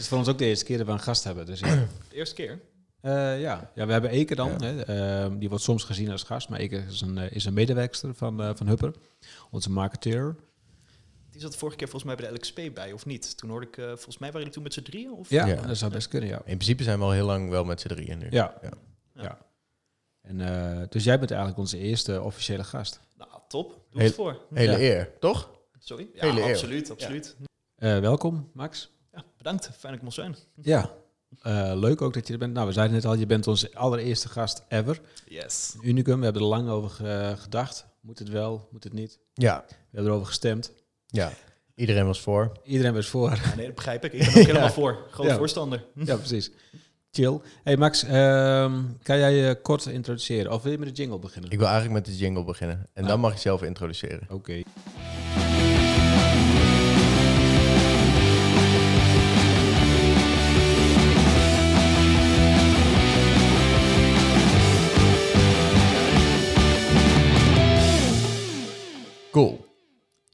is voor ons ook de eerste keer dat we een gast hebben. Dus ja. De eerste keer. Eh, ja. ja, we hebben Eke dan. Ja. Hè, ehm, die wordt soms gezien als gast. Maar Eke is een, eh, is een medewerkster van, eh, van Hupper. Onze marketeur. Die zat vorige keer volgens mij bij de LXP bij, of niet? Toen hoorde ik, eh, volgens mij waren jullie toen met z'n drieën? Of? Ja, Ja. dat zou best kunnen, ja. In principe zijn we al heel lang wel met z'n drieën nu. Ja. Ja. ja. En, eh, dus jij bent eigenlijk onze eerste officiële gast. Nou, top. Doe Heel- het voor. Hele Ja. eer, toch? Sorry? Ja, Hele eer. absoluut, absoluut. Eh, welkom, Max. Bedankt. Fijn dat ik mocht zijn. Ja. Eh, leuk ook dat je er bent. Nou, we zeiden net al, je bent onze allereerste gast ever. Yes. Unicum, we hebben er lang over ge- gedacht. Moet het wel, moet het niet? Ja. We hebben erover gestemd. Ja. Iedereen was voor. Iedereen was voor. Ja, nee, dat begrijp ik. Ik ben ook helemaal voor. Groot Ja. voorstander. ja, precies. Chill. Hey Max, ehm, kan jij je kort introduceren? Of wil je met de jingle beginnen? Ik wil eigenlijk met de jingle beginnen. En Ah. dan mag je zelf introduceren. Oké. Cool.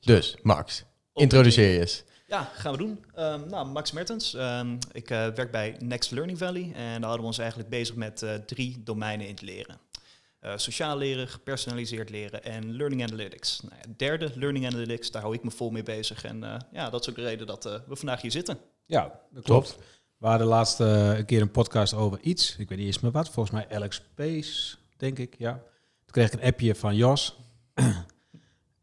Dus, Max, introduceer je eens. Ja, gaan we doen. Ehm, nou, Max Mertens. Ehm, ik eh, werk bij Next Learning Valley. En daar houden we ons eigenlijk bezig met eh, drie domeinen in het leren. Eh, sociaal leren, gepersonaliseerd leren en learning analytics. Nou ja, derde, learning analytics, daar hou ik me vol mee bezig. En eh, ja, dat is ook de reden dat we vandaag hier zitten. Ja, dat klopt. We hadden laatst een keer een podcast over iets. Ik weet niet eens meer wat. Volgens mij Alex Space, denk ik. Ja. Toen kreeg ik een appje van Jos.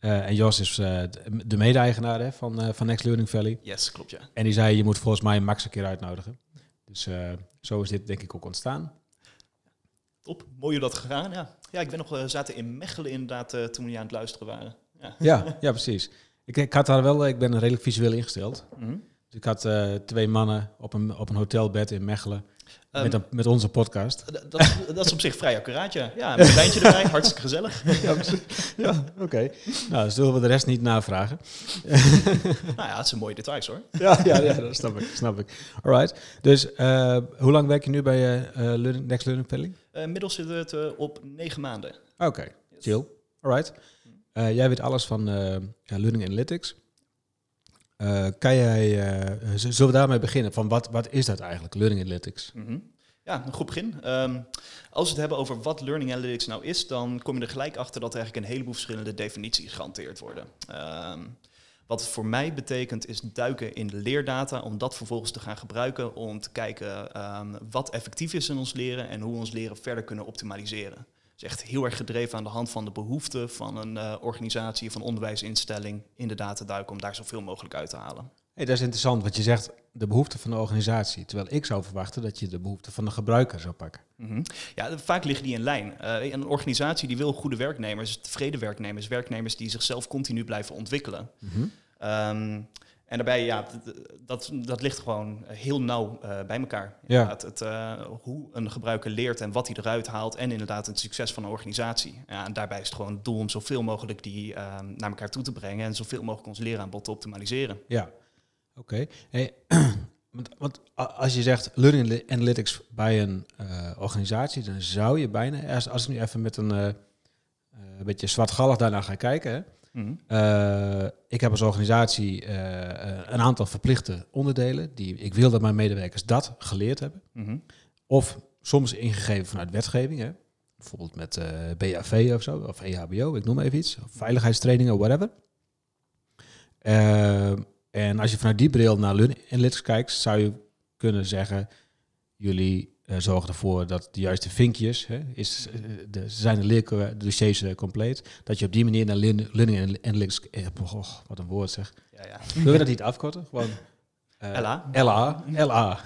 Eh, en Jos is eh, de- de mede-eigenaar van, eh, van Next Learning Valley. Yes, klopt ja. En die zei, je moet volgens mij Max een keer uitnodigen. Dus zo is dit denk ik ook ontstaan. Top, mooi hoe dat gegaan. Ja, ja ik ben nog zaten in Mechelen inderdaad toen we hier aan het luisteren waren. Ja. Ja, ja precies. Ik, ik had daar wel, ik ben redelijk visueel ingesteld. Mhm. Dus ik had twee mannen op een, op een hotelbed in Mechelen. Ehm, met, een, met onze podcast. dat, dat is op zich vrij accuraat, ja. Ja, met een wijntje erbij, hartstikke gezellig. ja, ja oké. Nou, zullen we de rest niet navragen. Nou ja, het zijn mooie details hoor. ja, ja, ja, dat snap ik. Snap ik. Alright. Dus eh, hoe lang werk je nu bij Learning, Next Learning Valley? Eh, inmiddels zitten we het op negen maanden. Oké, chill. Alright. Eh, jij weet alles van Learning Analytics. Eh, kan jij, eh, zullen we daarmee beginnen? Van wat, wat is dat eigenlijk, Learning Analytics? Mhm. Ja, een goed begin. Ehm, als we het hebben over wat Learning Analytics nou is, dan kom je er gelijk achter dat er eigenlijk een heleboel verschillende definities gehanteerd worden. Ehm, wat het voor mij betekent is duiken in de leerdata om dat vervolgens te gaan gebruiken om te kijken ehm, wat effectief is in ons leren en hoe we ons leren verder kunnen optimaliseren. Echt heel erg gedreven aan de hand van de behoeften van een eh, organisatie of een onderwijsinstelling in de data duiken om daar zoveel mogelijk uit te halen. Hey, dat is interessant, want je zegt de behoeften van de organisatie. Terwijl ik zou verwachten dat je de behoeften van de gebruiker zou pakken. Mhm. Ja, vaak liggen die in lijn. Eh, een organisatie die wil goede werknemers, tevreden werknemers, werknemers die zichzelf continu blijven ontwikkelen. Ehm, en daarbij, ja, dat, dat ligt gewoon heel nauw eh, bij elkaar. Ja. Het, eh, hoe een gebruiker leert en wat hij eruit haalt en inderdaad het succes van een organisatie. Ja, en daarbij is het gewoon het doel om zoveel mogelijk die naar elkaar toe te brengen en zoveel mogelijk ons leeraanbod te optimaliseren. Ja, oké. Hey, want, als je zegt learning Ana- analytics bij een eh, organisatie, dan zou je bijna, als, als ik nu even met een, eh, eh, een beetje zwartgallig daarnaar ga kijken. Hè, Eh, ik heb als organisatie eh, eh, een aantal verplichte onderdelen. Die ik wil dat mijn medewerkers dat geleerd hebben. Mhm. Of soms ingegeven vanuit wetgeving. Hè. Bijvoorbeeld met BAV of zo, of EHBO, ik noem even iets. Of veiligheidstrainingen, whatever. En als je vanuit die bril naar Analytics kijkt, zou je kunnen zeggen... jullie eh, zorgen ervoor dat de juiste vinkjes, hè, is, eh, de, zijn de leerdossiers eh, compleet, dat je op die manier naar lear- Learning Analytics... eh, oh, wat een woord zeg. Ja, ja. Willen we dat niet afkorten? Gewoon... LA. LA. LA.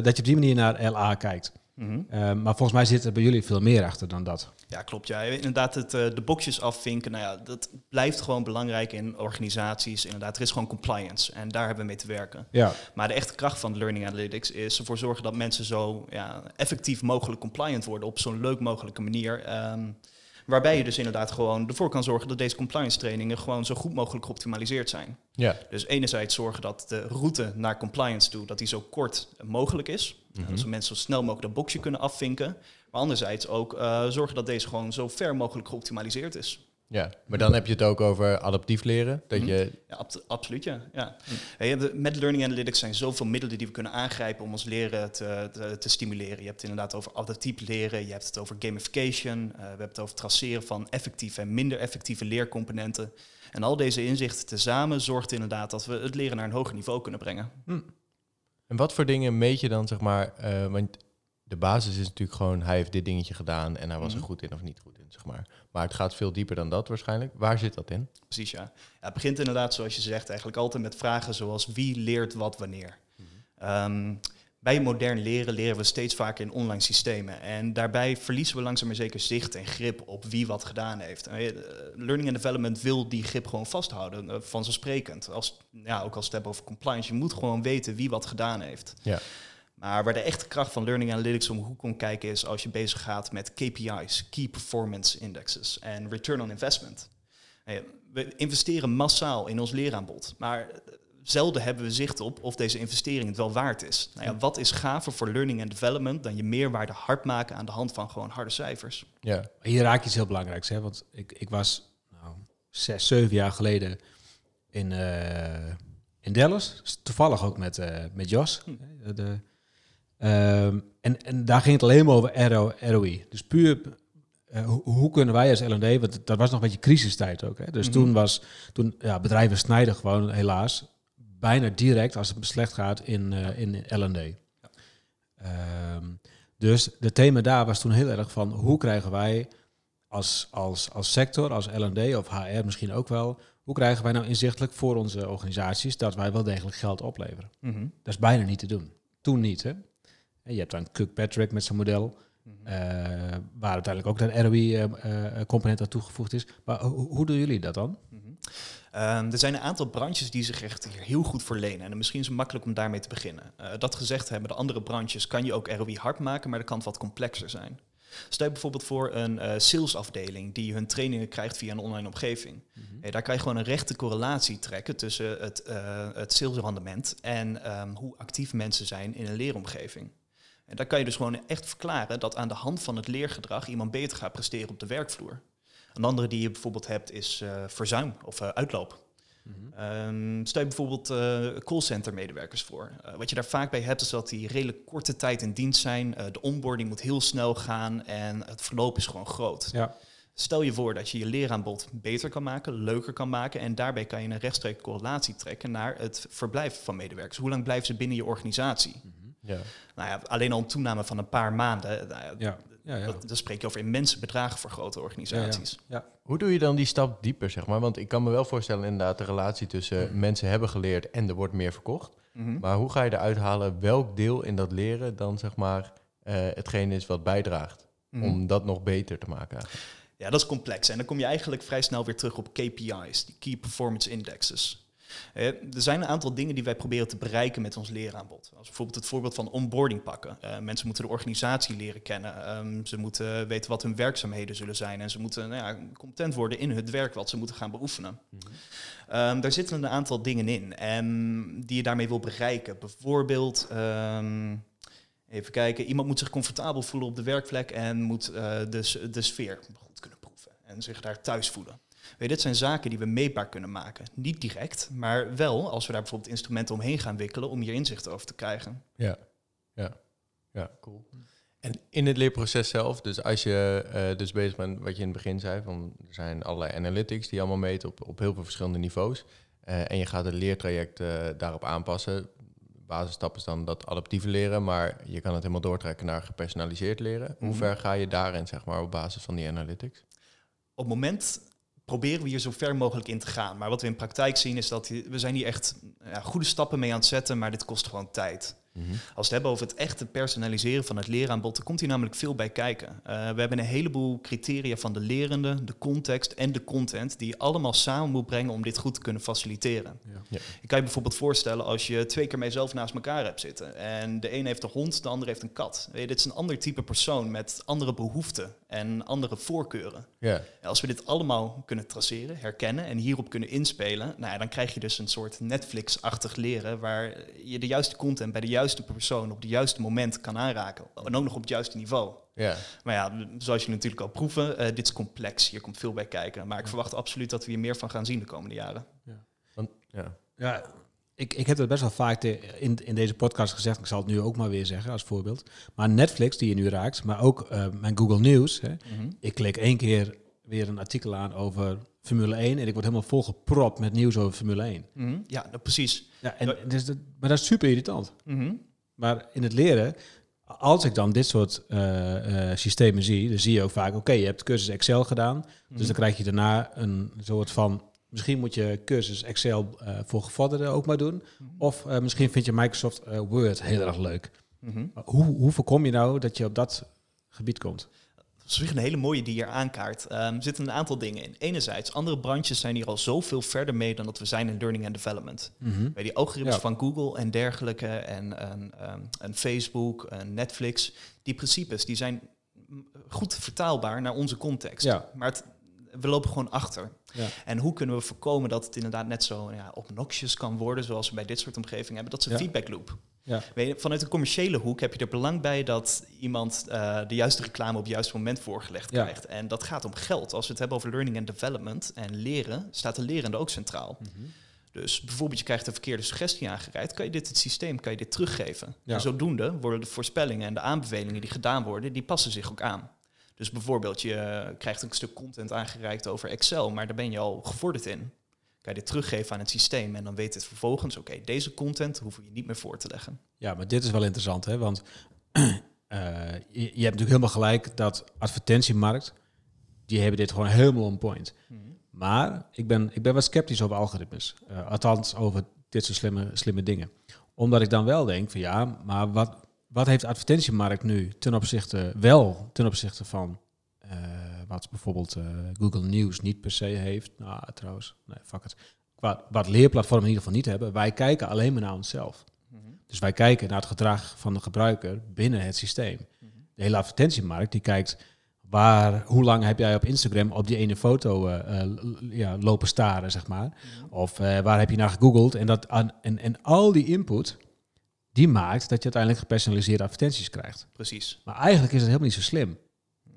Dat je op die manier naar LA kijkt. Mhm. Eh, maar volgens mij zit er bij jullie veel meer achter dan dat. Ja, klopt. Ja. Inderdaad, het, eh, de boxjes afvinken, nou ja, dat blijft gewoon belangrijk in organisaties. Inderdaad, er is gewoon compliance en daar hebben we mee te werken. Ja, Maar de echte kracht van Learning Analytics is ervoor zorgen dat mensen zo ja, effectief mogelijk compliant worden op zo'n leuk mogelijke manier. Ehm, waarbij je dus inderdaad gewoon ervoor kan zorgen dat deze compliance trainingen gewoon zo goed mogelijk geoptimaliseerd zijn. Ja. Dus enerzijds zorgen dat de route naar compliance toe, dat die zo kort mogelijk is. Mhm. Dat mensen zo snel mogelijk dat boxje kunnen afvinken. Maar anderzijds ook eh, zorgen dat deze gewoon zo ver mogelijk geoptimaliseerd is. Ja, maar dan heb je het ook over adaptief leren. Dat Mhm. je, Ja, ab- absoluut, ja. ja. Hey, met learning analytics zijn zoveel middelen die we kunnen aangrijpen om ons leren te, te, te stimuleren. Je hebt het inderdaad over adaptief leren, je hebt het over gamification, eh, we hebben het over traceren van effectieve en minder effectieve leercomponenten. En al deze inzichten tezamen zorgt inderdaad dat we het leren naar een hoger niveau kunnen brengen. en wat voor dingen meet je dan, zeg maar, eh, want de basis is natuurlijk gewoon, hij heeft dit dingetje gedaan en hij was er Mhm. goed in of niet goed in, zeg maar. Maar het gaat veel dieper dan dat waarschijnlijk. Waar zit dat in? Precies, ja. ja. Het begint inderdaad, zoals je zegt, eigenlijk altijd met vragen zoals wie leert wat wanneer. Ehm, bij modern leren leren we steeds vaker in online systemen. En daarbij verliezen we langzaam maar zeker zicht en grip op wie wat gedaan heeft. Eh, learning and development wil die grip gewoon vasthouden, eh, vanzelfsprekend. Als, ja, ook als hebben over compliance, je moet gewoon weten wie wat gedaan heeft. Ja. Maar waar de echte kracht van learning analytics om de hoek komt kijken is als je bezig gaat met KPI's, Key Performance Indexes en Return on Investment. Eh, We investeren massaal in ons leeraanbod, maar zelden hebben we zicht op of deze investering het wel waard is. Nou ja, wat is gaver voor learning and development dan je meerwaarde hard maken aan de hand van gewoon harde cijfers? Ja, Hier raak je iets heel belangrijks, hè? want ik, ik was nou, zes, zeven jaar geleden in, eh, in Dallas. Toevallig ook met, eh, met Jos. Hm. De, ehm, en, en daar ging het alleen maar over RO, ROI. Dus puur, eh, hoe, hoe kunnen wij als L&D, want dat was nog een beetje crisistijd ook. Hè? Dus Mhm. toen was, toen, ja, bedrijven snijden gewoon helaas bijna direct als het slecht gaat in, eh, in L&D. Ehm, dus het thema daar was toen heel erg van hoe krijgen wij als, als, als sector, als L&D of HR misschien ook wel, hoe krijgen wij nou inzichtelijk voor onze organisaties dat wij wel degelijk geld opleveren? Dat is bijna niet te doen. Toen niet, hè? En je hebt dan Kirkpatrick met zijn model, eh, waar uiteindelijk ook dat ROI-component aan toegevoegd is. Maar ho- hoe doen jullie dat dan? Mhm. Ehm, er zijn een aantal branches die zich echt hier heel goed voor lenen. En misschien is het makkelijk om daarmee te beginnen. Eh, dat gezegd hebben, de andere branches kan je ook ROI hard maken, maar dat kan wat complexer zijn. Stel je bijvoorbeeld voor een eh, salesafdeling die hun trainingen krijgt via een online omgeving. Eh, daar kan je gewoon een rechte correlatie trekken tussen het, eh het salesrendement en ehm, hoe actief mensen zijn in een leeromgeving. En daar kan je dus gewoon echt verklaren dat aan de hand van het leergedrag iemand beter gaat presteren op de werkvloer. Een andere die je bijvoorbeeld hebt is eh, verzuim of eh, uitloop. Ehm, stel je bijvoorbeeld eh callcenter medewerkers voor. Wat je daar vaak bij hebt is dat die redelijk korte tijd in dienst zijn. De onboarding moet heel snel gaan en het verloop is gewoon groot. Ja. Stel je voor dat je je leeraanbod beter kan maken, leuker kan maken en daarbij kan je een rechtstreeks correlatie trekken naar het verblijf van medewerkers. Hoe lang blijven ze binnen je organisatie? Ja. Nou ja, alleen al een toename van een paar maanden, nou ja, Ja, ja, ja. dat- dan spreek je over immense bedragen voor grote organisaties. ja. Hoe doe je dan die stap dieper, zeg maar? Want ik kan me wel voorstellen inderdaad de relatie tussen mensen hebben geleerd en er wordt meer verkocht. Mhm. Maar hoe ga je eruit halen welk deel in dat leren dan zeg maar eh, hetgeen is wat bijdraagt Mhm. om dat nog beter te maken eigenlijk? Ja, dat is complex. En dan kom je eigenlijk vrij snel weer terug op KPI's, die Key Performance Indexes. Eh, er zijn een aantal dingen die wij proberen te bereiken met ons leeraanbod. Als bijvoorbeeld het voorbeeld van onboarding pakken. Eh, mensen moeten de organisatie leren kennen. Ehm, ze moeten weten wat hun werkzaamheden zullen zijn. En ze moeten nou ja, competent worden in het werk wat ze moeten gaan beoefenen. Ehm, daar zitten een aantal dingen in en die je daarmee wil bereiken. Bijvoorbeeld, even kijken, iemand moet zich comfortabel voelen op de werkvlek en moet eh, de, s- de sfeer goed kunnen proeven en zich daar thuis voelen. Weet je, dit zijn zaken die we meetbaar kunnen maken. Niet direct, maar wel als we daar bijvoorbeeld instrumenten omheen gaan wikkelen om hier inzicht over te krijgen. Ja, ja, ja, cool. En in het leerproces zelf, dus als je eh, dus bezig bent, wat je in het begin zei, van er zijn allerlei analytics die allemaal meten op, op heel veel verschillende niveaus. Eh, en je gaat het leertraject eh, daarop aanpassen. Basisstap is dan dat adaptieve leren, maar je kan het helemaal doortrekken naar gepersonaliseerd leren. Hoe Mhm. ver ga je daarin, zeg maar, op basis van die analytics? Op het moment proberen we hier zo ver mogelijk in te gaan. Maar wat we in praktijk zien is dat we zijn hier echt ja, goede stappen mee aan het zetten, maar dit kost gewoon tijd. Als we het hebben over het echte personaliseren van het leeraanbod, dan komt hier namelijk veel bij kijken. Eh, we hebben een heleboel criteria van de lerende, de context en de content, die je allemaal samen moet brengen om dit goed te kunnen faciliteren. Ja. Ja. Je kan je bijvoorbeeld voorstellen als je twee keer mijzelf naast elkaar hebt zitten. En de een heeft een hond, de ander heeft een kat. Weet je, dit is een ander type persoon met andere behoeften. en andere voorkeuren. Ja. En als we dit allemaal kunnen traceren, herkennen en hierop kunnen inspelen, nou ja, dan krijg je dus een soort Netflix-achtig leren waar je de juiste content bij de juiste persoon op het juiste moment kan aanraken. En ook nog op het juiste niveau. Ja. Maar ja, zoals je natuurlijk al proeven, eh, dit is complex. Hier komt veel bij kijken. Maar ik verwacht absoluut dat we hier meer van gaan zien de komende jaren. Want, ja. Ja, ik, ik heb het best wel vaak te- in, in deze podcast gezegd. Ik zal het nu ook maar weer zeggen als voorbeeld. Maar Netflix, die je nu raakt, maar ook eh, mijn Google News. Hè, ik klik één keer weer een artikel aan over Formule 1 en ik word helemaal volgepropt met nieuws over Formule 1. Mhm. Ja, nou, precies. Ja, en, dus dat, maar dat is super irritant. Mhm. Maar in het leren, als ik dan dit soort eh, eh, systemen zie, dan zie je ook vaak, oké, je hebt cursus Excel gedaan, dus dan krijg je daarna een soort van, misschien moet je cursus Excel eh, voor gevorderden ook maar doen, of misschien vind je Microsoft Word heel erg leuk. Mhm. Hoe, hoe voorkom je nou dat je op dat gebied komt? Dat is weer een hele mooie die hier aankaart. Ehm, er zitten een aantal dingen in. Enerzijds, andere branches zijn hier al zoveel verder mee dan dat we zijn in learning and development. Bij die algoritmes Ja. van Google en dergelijke en, en, ehm, en Facebook en Netflix, die principes die zijn mm, goed vertaalbaar naar onze context. Ja. Maar het, we lopen gewoon achter. Ja. En hoe kunnen we voorkomen dat het inderdaad net zo ja, obnoxious kan worden, zoals we bij dit soort omgevingen hebben? Dat is een Ja. feedback loop. Ja. Weet je, vanuit een commerciële hoek heb je er belang bij dat iemand eh, de juiste reclame op het juiste moment voorgelegd krijgt. En dat gaat om geld. Als we het hebben over learning and development en leren, staat de lerende ook centraal. Mhm. Dus bijvoorbeeld je krijgt een verkeerde suggestie aangereikt, kan je dit het systeem kan je dit teruggeven. En zodoende worden de voorspellingen en de aanbevelingen die gedaan worden, die passen zich ook aan. Dus bijvoorbeeld je krijgt een stuk content aangereikt over Excel, maar daar ben je al gevorderd in. Kan je dit teruggeven aan het systeem en dan weet het vervolgens, oké, deze content hoef je niet meer voor te leggen. Ja, maar dit is wel interessant, hè? want eh, je, je hebt natuurlijk helemaal gelijk dat advertentiemarkt, die hebben dit gewoon helemaal on point. Maar ik ben, ik ben wat sceptisch over algoritmes. Eh, althans, over dit soort slimme, slimme dingen. Omdat ik dan wel denk van ja, maar wat, wat heeft de advertentiemarkt nu ten opzichte, wel ten opzichte van eh, wat bijvoorbeeld eh, Google News niet per se heeft. Nou, trouwens, nee, fuck het. Qua, wat leerplatformen in ieder geval niet hebben. Wij kijken alleen maar naar onszelf. Dus wij kijken naar het gedrag van de gebruiker binnen het systeem. De hele advertentiemarkt die kijkt waar, hoe lang heb jij op Instagram op die ene foto eh, ja, lopen staren, zeg maar. Of eh, waar heb je naar gegoogeld? En, dat, aan- en, en al die input, die maakt dat je uiteindelijk gepersonaliseerde advertenties krijgt. Precies. Maar eigenlijk is het helemaal niet zo slim.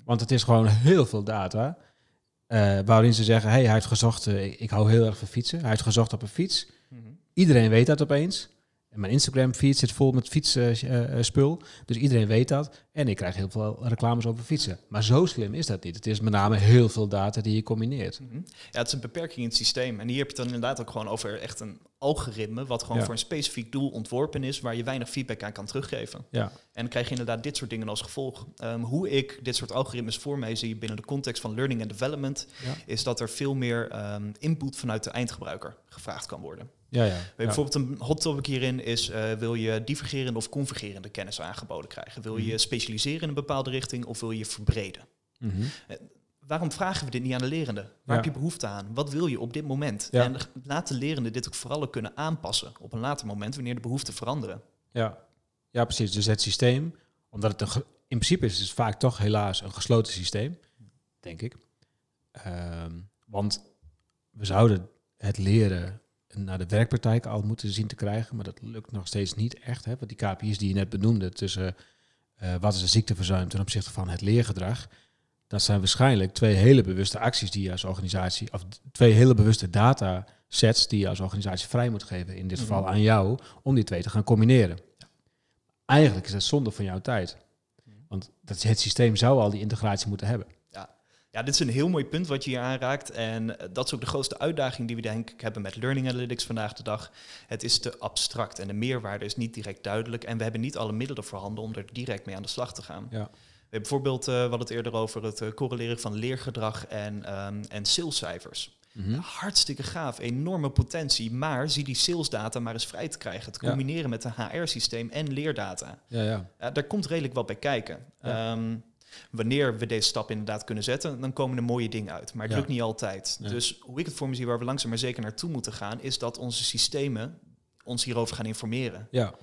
Want het is gewoon heel veel data. eh, waarin ze zeggen, hey, hij heeft gezocht, eh, ik, ik hou heel erg van fietsen. Hij heeft gezocht op een fiets. Iedereen weet dat opeens. En mijn Instagram feed zit vol met fietsspul. dus iedereen weet dat. En ik krijg heel veel reclames over fietsen. Maar zo slim is dat niet. Het is met name heel veel data die je combineert. Mhm. Ja, het is een beperking in het systeem. En hier heb je het dan inderdaad ook gewoon over echt een algoritme, wat gewoon Ja. voor een specifiek doel ontworpen is, waar je weinig feedback aan kan teruggeven. Ja, En dan krijg je inderdaad dit soort dingen als gevolg. Ehm, hoe ik dit soort algoritmes voor mij zie binnen de context van learning and development, Ja. is dat er veel meer ehm, input vanuit de eindgebruiker gevraagd kan worden. ja, ja. Bijvoorbeeld een hot topic hierin is, eh, wil je divergerende of convergerende kennis aangeboden krijgen? Wil je specialiseren in een bepaalde richting of wil je verbreden? Mhm. Waarom vragen we dit niet aan de lerende? Waar Ja. heb je behoefte aan? Wat wil je op dit moment? Ja. En laat de lerende dit ook vooral ook kunnen aanpassen op een later moment wanneer de behoeften veranderen. Ja. ja, precies. Dus het systeem, omdat het een in principe is het vaak toch helaas een gesloten systeem, denk ik. Ehm, want we zouden het leren naar de werkpraktijk al moeten zien te krijgen, maar dat lukt nog steeds niet echt. Hè? Want die KPI's die je net benoemde tussen eh, wat is de ziekteverzuim ten opzichte van het leergedrag, dat zijn waarschijnlijk twee hele bewuste acties die je als organisatie, of twee hele bewuste datasets die je als organisatie vrij moet geven, in dit Mhm. geval aan jou, om die twee te gaan combineren. Eigenlijk is dat zonde van jouw tijd. Want dat, het systeem zou al die integratie moeten hebben. Ja, dit is een heel mooi punt wat je hier aanraakt. En eh, dat is ook de grootste uitdaging die we denk ik hebben met Learning Analytics vandaag de dag. Het is te abstract en de meerwaarde is niet direct duidelijk. En we hebben niet alle middelen voorhanden om er direct mee aan de slag te gaan. Ja. Hebben bijvoorbeeld, eh, we hadden het eerder over het eh, correleren van leergedrag en, ehm en salescijfers. Mhm. Hartstikke gaaf, enorme potentie. Maar zie die salesdata maar eens vrij te krijgen. Te Ja. combineren met een HR-systeem en leerdata. Ja, ja. Ja, daar komt redelijk wat bij kijken. Ehm, wanneer we deze stap inderdaad kunnen zetten, dan komen er mooie dingen uit. Maar het lukt niet altijd. Dus hoe ik het voor me zie, waar we langzaam maar zeker naartoe moeten gaan, is dat onze systemen ons hierover gaan informeren. ja.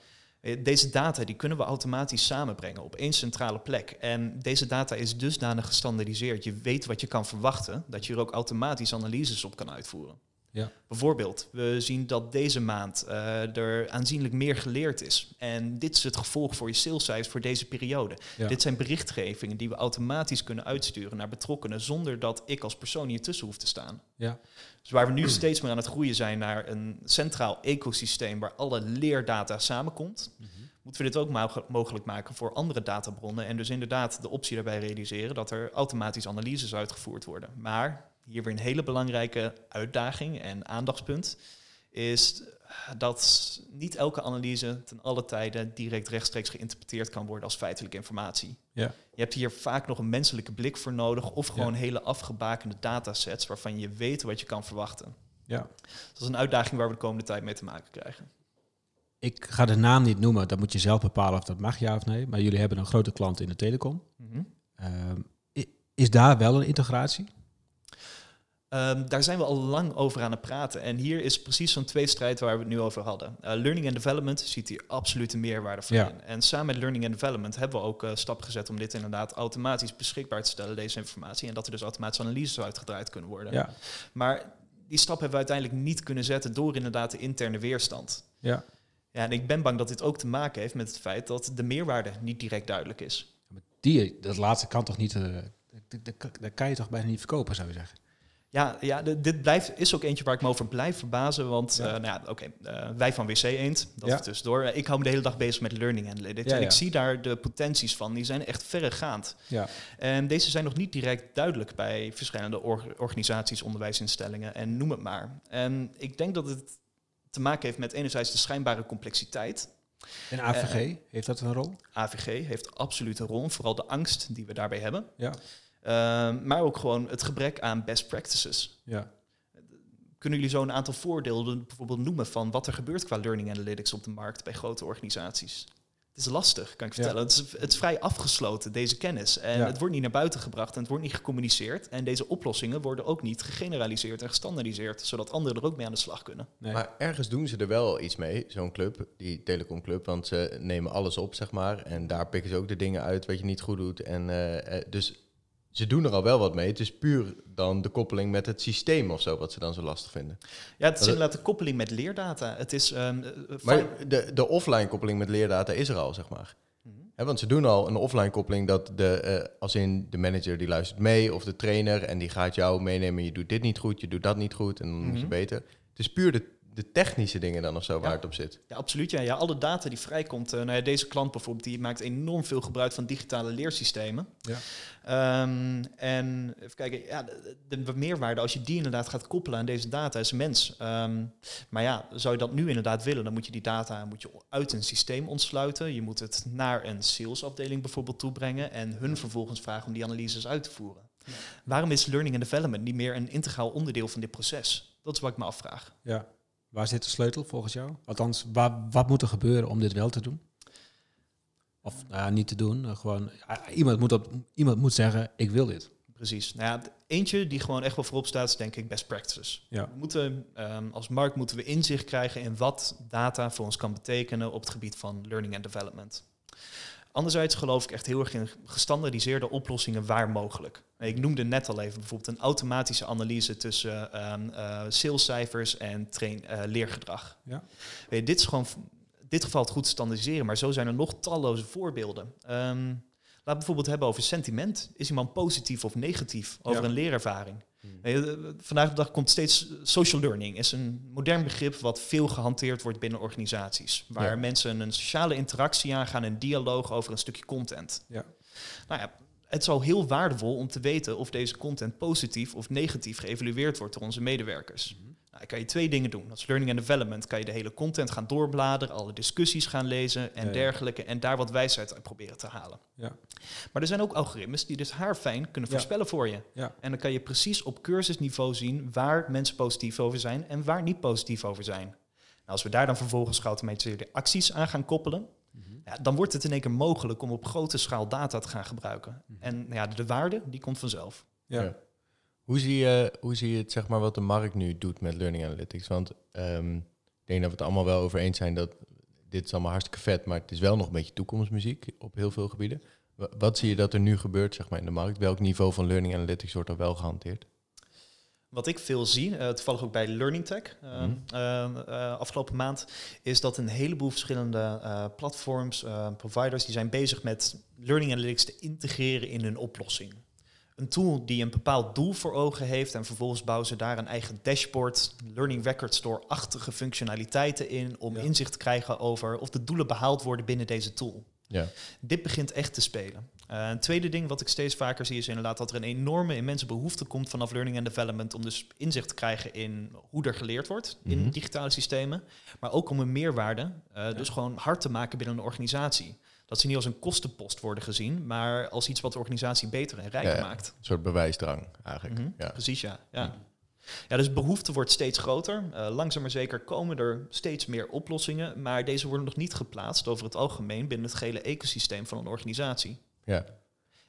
Eh, Deze data die kunnen we automatisch samenbrengen op één centrale plek. En deze data is dusdanig gestandardiseerd. Je weet wat je kan verwachten, dat je er ook automatisch analyses op kan uitvoeren. Ja. Bijvoorbeeld, we zien dat deze maand eh, er aanzienlijk meer geleerd is. En dit is het gevolg voor je salescijfers voor deze periode. Ja. Dit zijn berichtgevingen die we automatisch kunnen uitsturen naar betrokkenen zonder dat ik als persoon hier tussen hoef te staan. Ja. Dus waar we nu steeds meer aan het groeien zijn naar een centraal ecosysteem waar alle leerdata samenkomt, moeten we dit ook moge- mogelijk maken voor andere databronnen. En dus inderdaad de optie daarbij realiseren dat er automatisch analyses uitgevoerd worden. Maar hier weer een hele belangrijke uitdaging en aandachtspunt is dat niet elke analyse ten alle tijden direct rechtstreeks geïnterpreteerd kan worden als feitelijke informatie. Ja. Je hebt hier vaak nog een menselijke blik voor nodig of gewoon Ja. hele afgebakende datasets waarvan je weet wat je kan verwachten. ja. Dat is een uitdaging waar we de komende tijd mee te maken krijgen. Ik ga de naam niet noemen, dat moet je zelf bepalen of dat mag, ja of nee. Maar jullie hebben een grote klant in de telecom. Ehm, i- is daar wel een integratie? Ehm, daar zijn we al lang over aan het praten. En hier is precies zo'n tweestrijd waar we het nu over hadden. Eh, learning and development ziet hier absolute meerwaarde van Ja. in. En samen met learning and development hebben we ook eh stappen gezet om dit inderdaad automatisch beschikbaar te stellen, deze informatie. En dat er dus automatische analyses uitgedraaid kunnen worden. Ja. Maar die stap hebben we uiteindelijk niet kunnen zetten door inderdaad de interne weerstand. Ja. Ja, en ik ben bang dat dit ook te maken heeft met het feit dat de meerwaarde niet direct duidelijk is. Die, dat laatste kan toch niet... eh, dat- dat- dat kan je toch bijna niet verkopen, zou je zeggen? Ja, ja dit blijft, is ook eentje waar ik me over blijf verbazen. Want Ja. ja. nou ja, oké, eh, wij van WC Eend, dat Ja. is tussendoor. Eh, Ik hou me de hele dag bezig met learning analytics. Ja, en ik zie daar de potenties van. Die zijn echt verregaand. Ja. En deze zijn nog niet direct duidelijk bij verschillende or- organisaties, onderwijsinstellingen en noem het maar. En ik denk dat het te maken heeft met enerzijds de schijnbare complexiteit. En AVG, Eh, heeft dat een rol? AVG heeft absoluut een rol, vooral de angst die we daarbij hebben. Ja. Ehm, maar ook gewoon het gebrek aan best practices. Ja. Kunnen jullie zo een aantal voordelen bijvoorbeeld noemen van wat er gebeurt qua learning analytics op de markt bij grote organisaties? Het is lastig, kan ik Ja. vertellen. Het, is, het is vrij afgesloten, deze kennis. En Ja. het wordt niet naar buiten gebracht en het wordt niet gecommuniceerd. En deze oplossingen worden ook niet gegeneraliseerd en gestandardiseerd, zodat anderen er ook mee aan de slag kunnen. Nee. Maar ergens doen ze er wel iets mee, zo'n club, die telecomclub, want ze nemen alles op, zeg maar. En daar pikken ze ook de dingen uit wat je niet goed doet. En eh, eh, dus ze doen er al wel wat mee. Het is puur dan de koppeling met het systeem of zo, wat ze dan zo lastig vinden. Ja, het is inderdaad de koppeling met leerdata. Het is ehm, eh, Maar fijn- de, de offline koppeling met leerdata is er al, zeg maar. Mhm. Want ze doen al een offline koppeling dat de, eh, als in de manager die luistert mee of de trainer en die gaat jou meenemen. Je doet dit niet goed, je doet dat niet goed en dan moet je Mhm. beter. Het is puur de, de technische dingen dan of zo waar Ja. het op zit. Ja, absoluut. Ja. Ja, alle data die vrijkomt. eh nou ja, deze klant bijvoorbeeld, die maakt enorm veel gebruik van digitale leersystemen. Ja. Ehm, en even kijken, ja, de, de meerwaarde als je die inderdaad gaat koppelen aan deze data is mens. Ehm, maar ja, zou je dat nu inderdaad willen, dan moet je die data moet je uit een systeem ontsluiten. Je moet het naar een salesafdeling bijvoorbeeld toebrengen en hun vervolgens vragen om die analyses uit te voeren. Waarom is learning and development niet meer een integraal onderdeel van dit proces? Dat is wat ik me afvraag. Ja. Waar zit de sleutel volgens jou? Althans, waar, wat moet er gebeuren om dit wel te doen? Of nou ja, niet te doen. eh, Gewoon, ja, iemand, moet op, iemand moet zeggen, ik wil dit. Precies. Nou ja, eentje die gewoon echt wel voorop staat, is denk ik best practices. Ja. We moeten, ehm, als markt moeten we inzicht krijgen in wat data voor ons kan betekenen op het gebied van learning and development. Anderzijds geloof ik echt heel erg in gestandardiseerde oplossingen waar mogelijk. Ik noemde net al even bijvoorbeeld een automatische analyse tussen eh, salescijfers en train, eh, leergedrag. Ja. Weet je, dit is gewoon in dit geval het goed standaardiseren, maar zo zijn er nog talloze voorbeelden. Ehm, laat bijvoorbeeld hebben over sentiment. Is iemand positief of negatief over Ja. een leerervaring? Weet je, eh, Vandaag de dag komt steeds social learning. Is een modern begrip wat veel gehanteerd wordt binnen organisaties. Waar Ja. mensen een sociale interactie aangaan, een dialoog over een stukje content. Ja. Nou ja, het is al heel waardevol om te weten of deze content positief of negatief geëvalueerd wordt door onze medewerkers. Mhm. Nou, dan kan je twee dingen doen. Als learning and development kan je de hele content gaan doorbladeren, alle discussies gaan lezen en Ja, ja. dergelijke. En daar wat wijsheid uit proberen te halen. Ja. Maar er zijn ook algoritmes die dus haarfijn kunnen Ja. voorspellen voor je. Ja. En dan kan je precies op cursusniveau zien waar mensen positief over zijn en waar niet positief over zijn. Nou, als we daar dan vervolgens geautomatiseerde acties aan gaan koppelen, Mhm. ja, dan wordt het in één keer mogelijk om op grote schaal data te gaan gebruiken. Mhm. En nou ja, de waarde, die komt vanzelf. Ja. Hoe, zie je, hoe zie je het, zeg maar, wat de markt nu doet met learning analytics? Want ehm, ik denk dat we het allemaal wel over eens zijn dat dit is allemaal hartstikke vet, maar het is wel nog een beetje toekomstmuziek op heel veel gebieden. Wa- Wat zie je dat er nu gebeurt zeg maar, in de markt? Welk niveau van learning analytics wordt er wel gehanteerd? Wat ik veel zie, eh, toevallig ook bij Learning Tech eh, Mhm. eh, eh, afgelopen maand, is dat een heleboel verschillende eh, platforms, providers, die zijn bezig met Learning Analytics te integreren in hun oplossing. Een tool die een bepaald doel voor ogen heeft en vervolgens bouwen ze daar een eigen dashboard, Learning Record Store-achtige functionaliteiten in om Ja. inzicht te krijgen over of de doelen behaald worden binnen deze tool. Ja. Dit begint echt te spelen. Eh, een tweede ding wat ik steeds vaker zie is inderdaad dat er een enorme immense behoefte komt vanaf learning and development om dus inzicht te krijgen in hoe er geleerd wordt in Mhm. digitale systemen, maar ook om een meerwaarde, eh, dus gewoon hard te maken binnen een organisatie. Dat ze niet als een kostenpost worden gezien, maar als iets wat de organisatie beter en rijker Ja, ja. maakt. Een soort bewijsdrang eigenlijk. Mhm, Ja. Precies, ja. ja. Ja, dus behoefte wordt steeds groter. Eh, langzaam maar zeker komen er steeds meer oplossingen, maar deze worden nog niet geplaatst over het algemeen binnen het gehele ecosysteem van een organisatie. Ja.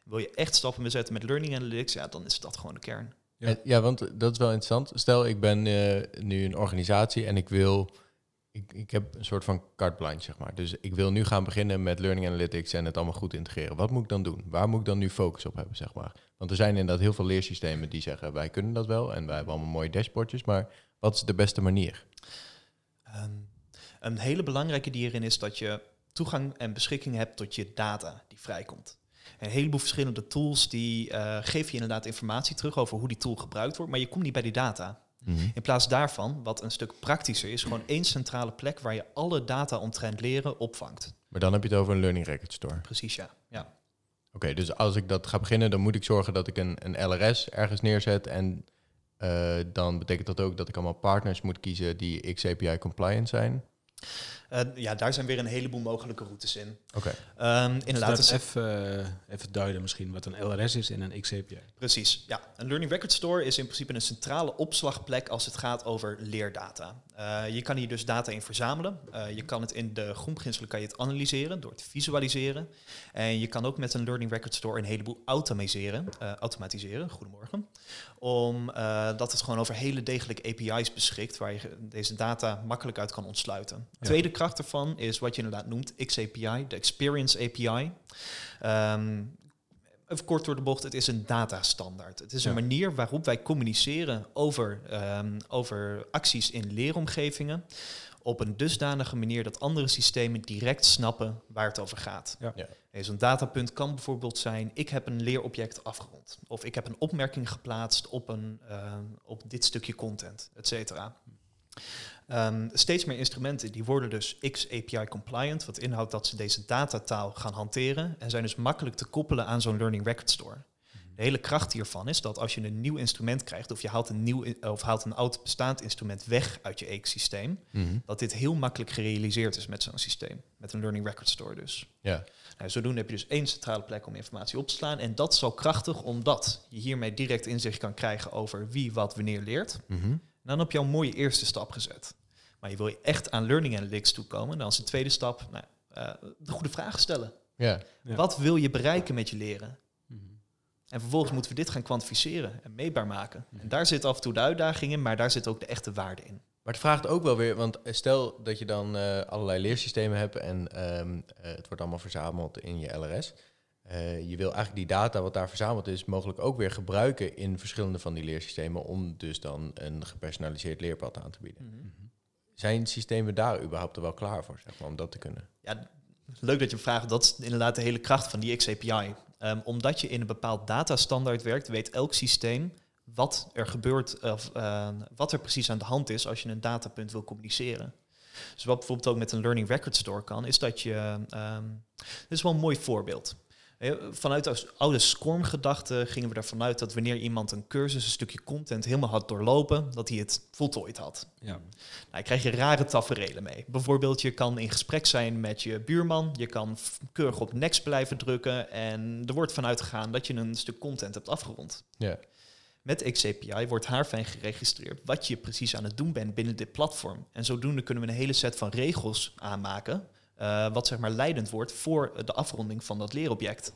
Wil je echt stappen bezetten met learning analytics, ja, dan is dat gewoon de kern. Ja. Ja. ja, want dat is wel interessant. Stel, ik ben eh, nu een organisatie en ik wil... Ik, ik heb een soort van carte blanche, zeg maar. Dus ik wil nu gaan beginnen met learning analytics en het allemaal goed integreren. Wat moet ik dan doen? Waar moet ik dan nu focus op hebben, zeg maar? Want er zijn inderdaad heel veel leersystemen die zeggen... wij kunnen dat wel en wij hebben allemaal mooie dashboardjes. Maar wat is de beste manier? Ehm, een hele belangrijke die hierin is dat je toegang en beschikking hebt tot je data die vrijkomt. Een heleboel verschillende tools die eh, geven je inderdaad informatie terug over hoe die tool gebruikt wordt, maar je komt niet bij die data. Mhm. In plaats daarvan, wat een stuk praktischer is, gewoon één centrale plek waar je alle data omtrent leren opvangt. Maar dan heb je het over een learning record store. Precies, ja. ja. Oké, dus als ik dat ga beginnen, dan moet ik zorgen dat ik een, een LRS ergens neerzet. En eh, dan betekent dat ook dat ik allemaal partners moet kiezen die XAPI compliant zijn. Eh, ja, daar zijn weer een heleboel mogelijke routes in. Oké, Ehm, Inderdaad, inderdaad, even, eh, even duiden misschien wat een LRS is en een XAPI. Precies, ja. Een Learning Record Store is in principe een centrale opslagplek als het gaat over leerdata. Eh, je kan hier dus data in verzamelen. Eh, je kan het in de grondbeginselen kan je het analyseren door het visualiseren. En je kan ook met een Learning Record Store een heleboel automatiseren. eh, automatiseren, goedemorgen. Om eh, dat het gewoon over hele degelijke API's beschikt waar je deze data makkelijk uit kan ontsluiten. Ja. Tweede kracht ervan is wat je inderdaad noemt XAPI, de Experience API. Ehm, Even kort door de bocht, het is een datastandaard. Het is een Ja. manier waarop wij communiceren over, ehm, over acties in leeromgevingen op een dusdanige manier dat andere systemen direct snappen waar het over gaat. Ja. Ja. Hey, Zo'n datapunt kan bijvoorbeeld zijn, ik heb een leerobject afgerond. Of ik heb een opmerking geplaatst op, een, eh, op dit stukje content, et cetera. Ehm, steeds meer instrumenten die worden dus XAPI compliant, wat inhoudt dat ze deze datataal gaan hanteren en zijn dus makkelijk te koppelen aan zo'n Learning Record Store. De hele kracht hiervan is dat als je een nieuw instrument krijgt of je haalt een, nieuw, in- of haalt een oud bestaand instrument weg uit je ecosysteem, Mhm. dat dit heel makkelijk gerealiseerd is met zo'n systeem, met een Learning Record Store dus. ja. Nou, zodoende heb je dus één centrale plek om informatie op te slaan. En dat is zo krachtig omdat je hiermee direct inzicht kan krijgen over wie wat wanneer leert. Mhm. Dan heb je al een mooie eerste stap gezet. Maar je wil je echt aan learning analytics toekomen. Dan is de tweede stap nou, eh, de goede vragen stellen. ja. Ja. Wat wil je bereiken met je leren? Mhm. En vervolgens moeten we dit gaan kwantificeren en meetbaar maken. Mhm. En daar zit af en toe de uitdaging in, maar daar zit ook de echte waarde in. Maar het vraagt ook wel weer, want stel dat je dan eh, allerlei leersystemen hebt en ehm, eh, het wordt allemaal verzameld in je LRS. Eh, je wil eigenlijk die data wat daar verzameld is, mogelijk ook weer gebruiken in verschillende van die leersystemen om dus dan een gepersonaliseerd leerpad aan te bieden. Mhm. Zijn systemen daar überhaupt er wel klaar voor, zeg maar, om dat te kunnen? Ja, leuk dat je vraagt. Dat is inderdaad de hele kracht van die XAPI. Ehm, omdat je in een bepaald datastandaard werkt, weet elk systeem wat er gebeurt, of eh, wat er precies aan de hand is als je een datapunt wil communiceren. Dus wat bijvoorbeeld ook met een Learning Record Store kan, is dat je. ehm, dit is wel een mooi voorbeeld. Eh, Vanuit de oude SCORM-gedachte gingen we ervan uit dat wanneer iemand een cursus, een stukje content helemaal had doorlopen, dat hij het voltooid had. Ja. Nou, daar krijg je rare taferelen mee. Bijvoorbeeld, je kan in gesprek zijn met je buurman. Je kan keurig op next blijven drukken. En er wordt vanuit gegaan dat je een stuk content hebt afgerond. Ja. Met XAPI wordt haarfijn geregistreerd wat je precies aan het doen bent binnen dit platform. En zodoende kunnen we een hele set van regels aanmaken. Eh, wat zeg maar leidend wordt voor de afronding van dat leerobject.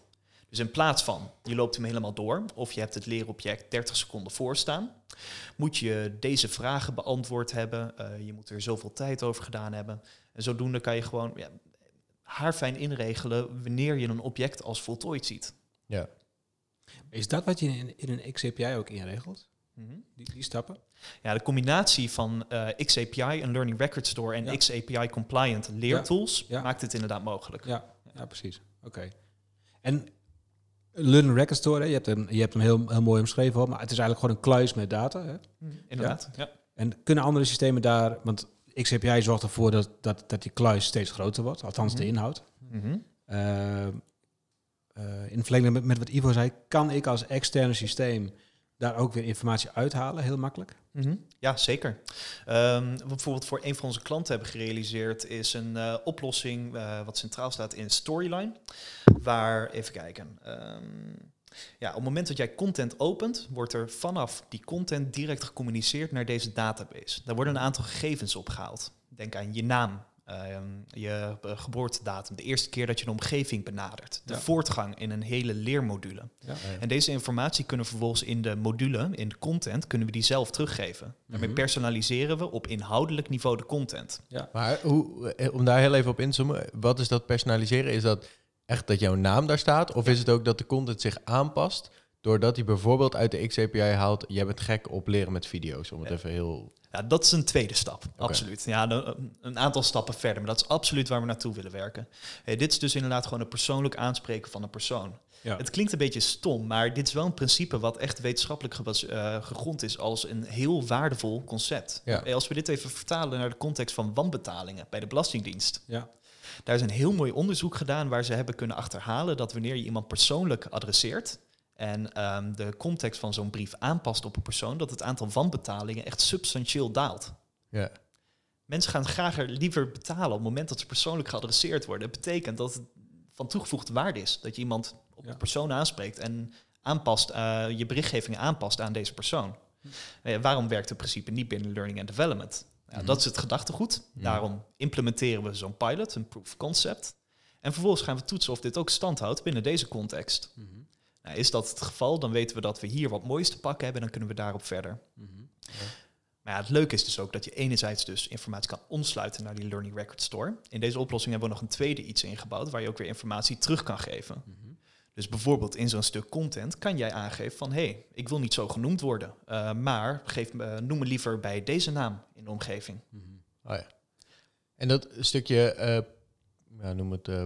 Dus in plaats van je loopt hem helemaal door of je hebt het leerobject 30 seconden voorstaan, moet je deze vragen beantwoord hebben. eh, je moet er zoveel tijd over gedaan hebben. En zodoende kan je gewoon ja, haarfijn inregelen wanneer je een object als voltooid ziet. Ja. Is dat wat je in, in een XAPI ook inregelt? Mhm. Die, die stappen? Ja, de combinatie van eh, XAPI, een Learning Record Store, en Ja. XAPI compliant leertools Ja. maakt het inderdaad mogelijk. Ja, ja precies. Oké. En Learning Record Store, hè, je hebt hem, je hebt hem heel, heel mooi omschreven, hoor, maar het is eigenlijk gewoon een kluis met data. Hè? Mhm, Inderdaad. Ja. En kunnen andere systemen daar, want XAPI zorgt ervoor dat, dat, dat die kluis steeds groter wordt, althans de Mhm. inhoud. Eh, eh, in verlenging met, met wat Ivo zei, kan ik als externe systeem daar ook weer informatie uithalen, heel makkelijk. Mhm. Ja, zeker. Ehm, wat we bijvoorbeeld voor een van onze klanten hebben gerealiseerd is een eh, oplossing eh, wat centraal staat in Storyline. Waar, even kijken. ehm, ja, op het moment dat jij content opent, wordt er vanaf die content direct gecommuniceerd naar deze database. Daar worden een aantal gegevens opgehaald. Denk aan je naam, je eh, geboortedatum, de eerste keer dat je een omgeving benadert, de Ja. voortgang in een hele leermodule. Ja. En deze informatie kunnen we vervolgens in de module, in de content, kunnen we die zelf teruggeven. Daarmee Mhm. personaliseren we op inhoudelijk niveau de content. Maar hoe, eh, om daar heel even op in te zoomen, wat is dat personaliseren? Is dat echt dat jouw naam daar staat? Of is het ook dat de content zich aanpast doordat hij bijvoorbeeld uit de XAPI haalt, jij bent gek op leren met video's, om het Ja. even heel... Ja, dat is een tweede stap, absoluut. Ja, de- een aantal stappen verder, maar dat is absoluut waar we naartoe willen werken. Hey, dit is dus inderdaad gewoon een persoonlijk aanspreken van een persoon. Ja. Het klinkt een beetje stom, maar dit is wel een principe wat echt wetenschappelijk eh, gegrond is als een heel waardevol concept. Ja. Eh, Als we dit even vertalen naar de context van wanbetalingen bij de Belastingdienst. Ja. Daar is een heel mooi onderzoek gedaan waar ze hebben kunnen achterhalen dat wanneer je iemand persoonlijk adresseert en ehm, de context van zo'n brief aanpast op een persoon, dat het aantal wanbetalingen echt substantieel daalt. Ja. Mensen gaan graag er liever betalen op het moment dat ze persoonlijk geadresseerd worden. Dat betekent dat het van toegevoegde waarde is. Dat je iemand op Ja. de persoon aanspreekt en aanpast, eh, je berichtgeving aanpast aan deze persoon. Eh, waarom werkt het principe niet binnen learning and development? Ja, Mhm. Dat is het gedachtegoed. Mhm. Daarom implementeren we zo'n pilot, een proof of concept. En vervolgens gaan we toetsen of dit ook stand houdt binnen deze context. Mhm. Nou, is dat het geval, dan weten we dat we hier wat moois te pakken hebben en dan kunnen we daarop verder. Mhm. Maar ja, het leuke is dus ook dat je enerzijds dus informatie kan omsluiten naar die Learning Record Store. In deze oplossing hebben we nog een tweede iets ingebouwd waar je ook weer informatie terug kan geven. Mhm. Dus bijvoorbeeld in zo'n stuk content kan jij aangeven van hé, hey, ik wil niet zo genoemd worden, eh, maar geef me, noem me liever bij deze naam in de omgeving. Mhm. Oh ja. En dat stukje, eh, ja, noem het eh,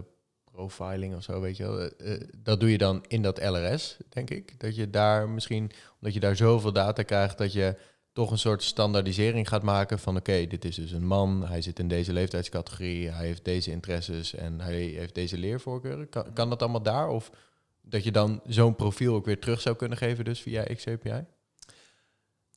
profiling of zo, weet je wel. eh, eh, dat doe je dan in dat LRS, denk ik. Dat je daar misschien, omdat je daar zoveel data krijgt, dat je toch een soort standaardisering gaat maken van oké, dit is dus een man, hij zit in deze leeftijdscategorie, hij heeft deze interesses en hij heeft deze leervoorkeuren. Kan, kan dat allemaal daar? Of dat je dan zo'n profiel ook weer terug zou kunnen geven, dus via XAPI?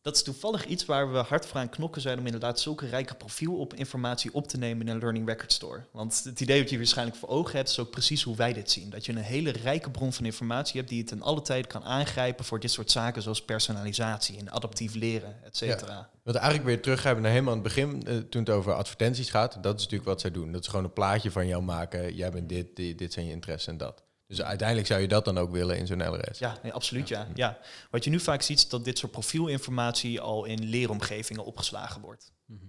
Dat is toevallig iets waar we hard voor aan knokken zijn om inderdaad zulke rijke profiel op informatie op te nemen in een Learning Record Store. Want het idee dat je waarschijnlijk voor ogen hebt is ook precies hoe wij dit zien. Dat je een hele rijke bron van informatie hebt die je ten alle tijde kan aangrijpen voor dit soort zaken zoals personalisatie en adaptief leren, et cetera. Want eigenlijk weer teruggrijpen naar helemaal aan het begin, eh, toen het over advertenties gaat. Dat is natuurlijk wat zij doen. Dat is gewoon een plaatje van jou maken. Jij bent dit, dit, dit zijn je interesses en dat. Dus uiteindelijk zou je dat dan ook willen in zo'n LRS. Ja, nee, absoluut ja. ja. Wat je nu vaak ziet is dat dit soort profielinformatie al in leeromgevingen opgeslagen wordt. Mhm.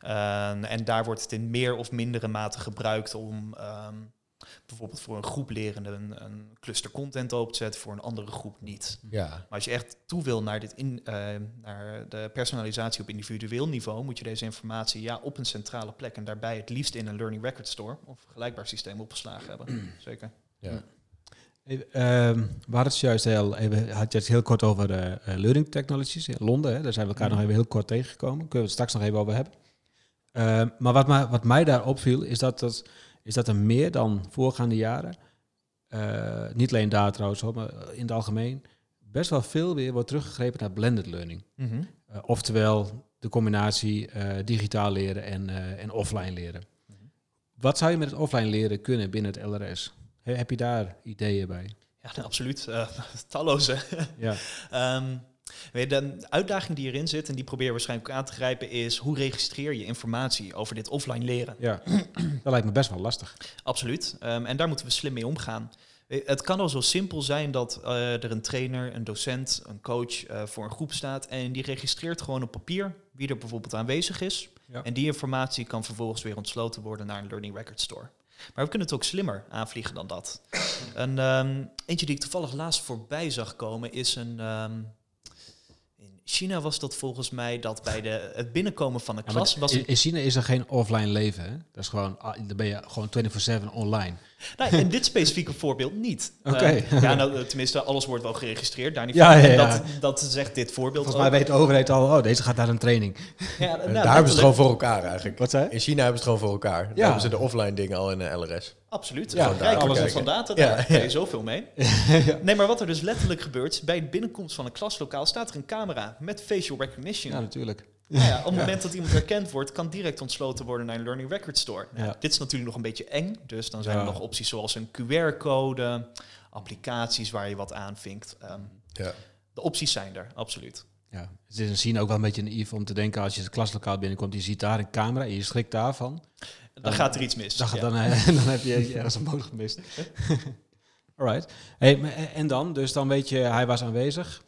Ehm, en daar wordt het in meer of mindere mate gebruikt om ehm, bijvoorbeeld voor een groep lerenden een, een cluster content open te zetten, voor een andere groep niet. Ja, Maar als je echt toe wil naar, dit in, ehm, naar de personalisatie op individueel niveau, moet je deze informatie ja, op een centrale plek en daarbij het liefst in een Learning Record Store of vergelijkbaar systeem opgeslagen hebben. Zeker. ja. Ehm, we hadden het juist heel, even, had het heel kort over eh, learning technologies in Londen. Hè? Daar zijn we elkaar nog even heel kort tegengekomen. Kunnen we het straks nog even over hebben. Ehm, maar wat, mij- wat mij daar opviel, is dat, dat, is dat er meer dan voorgaande jaren, eh, niet alleen daar trouwens, hoor, maar in het algemeen, best wel veel weer wordt teruggegrepen naar blended learning. Mhm. Oftewel de combinatie digitaal leren en, en offline leren. Mhm. Wat zou je met het offline leren kunnen binnen het LRS? He- heb je daar ideeën bij? Ja, absoluut. Eh, talloze. Ja. Ehm, weet je, de uitdaging die erin zit, en die probeer waarschijnlijk ook aan te grijpen, is hoe registreer je informatie over dit offline leren? Ja, dat lijkt me best wel lastig. Absoluut. Ehm, en daar moeten we slim mee omgaan. Eh, Het kan al zo simpel zijn dat eh, er een trainer, een docent, een coach voor een groep staat en die registreert gewoon op papier wie er bijvoorbeeld aanwezig is. Ja. En die informatie kan vervolgens weer ontsloten worden naar een Learning Record Store. Maar we kunnen het ook slimmer aanvliegen dan dat. Een, ehm, eentje die ik toevallig laatst voorbij zag komen is een... ehm, China was dat volgens mij dat bij de, het binnenkomen van Ja, maar klas... was in, in China is er geen offline leven. Hè? Dat is gewoon, ah, dan ben je gewoon 24-7 online. Nee, in dit specifieke voorbeeld niet. Oké. Eh, ja, nou, tenminste, alles wordt wel geregistreerd. Daar niet Ja, van. ja. Dat, dat zegt dit voorbeeld Volgens mij weet de overheid al, oh, deze gaat naar een training. Ja, nou, daar hebben ze het gewoon voor elkaar eigenlijk. Wat zei In China hebben ze het gewoon voor elkaar. Daar Ja. hebben ze de offline dingen al in de LRS. Absoluut. Ja, Ja, Rijk alles van data, Ja, daar kan je zoveel mee. Nee, maar wat er dus letterlijk gebeurt, bij de binnenkomst van een klaslokaal staat er een camera met facial recognition. Ja, natuurlijk. Nou ja, op het moment dat iemand herkend wordt, kan direct ontsloten worden naar een Learning Record Store. Ja. Dit is natuurlijk nog een beetje eng, dus dan zijn Ja. er nog opties zoals een QR-code, applicaties waar je wat aanvinkt. Ehm, Ja. de opties zijn er, absoluut. Ja. Het is in China ook wel een beetje naïef om te denken als je het klaslokaal binnenkomt, je ziet daar een camera en je schrikt daarvan. Dan Dan- gaat er iets mis. Dan, ja. dan, eh, dan heb je ergens een boot gemist. Alright. Hey, maar- en dan? Dus dan weet je, hij was aanwezig.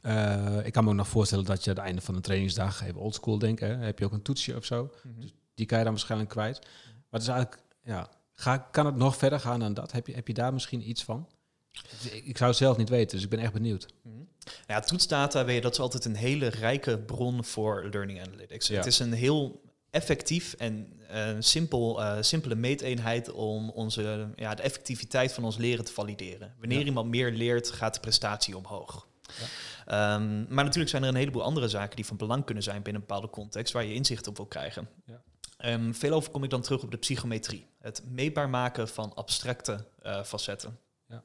Eh, ik kan me ook nog voorstellen dat je aan het einde van de trainingsdag, even oldschool denken, heb je ook een toetsje of zo. Mhm. Die kan je dan waarschijnlijk kwijt. Maar het is eigenlijk, ja, ga, kan het nog verder gaan dan dat? Heb je, heb je daar misschien iets van? Ik, zou het zelf niet weten, dus ik ben echt benieuwd. Mhm. Ja, toetsdata, weet je, dat is altijd een hele rijke bron voor learning analytics. Ja. Het is een heel effectief en eh, simpel, eh, simpele meeteenheid om onze, ja, de effectiviteit van ons leren te valideren. Wanneer Ja. iemand meer leert, gaat de prestatie omhoog. Ehm, maar natuurlijk zijn er een heleboel andere zaken die van belang kunnen zijn binnen een bepaalde context waar je inzicht op wil krijgen. Ja. Ehm, veel over kom ik dan terug op de psychometrie. Het meetbaar maken van abstracte eh, facetten. Ja.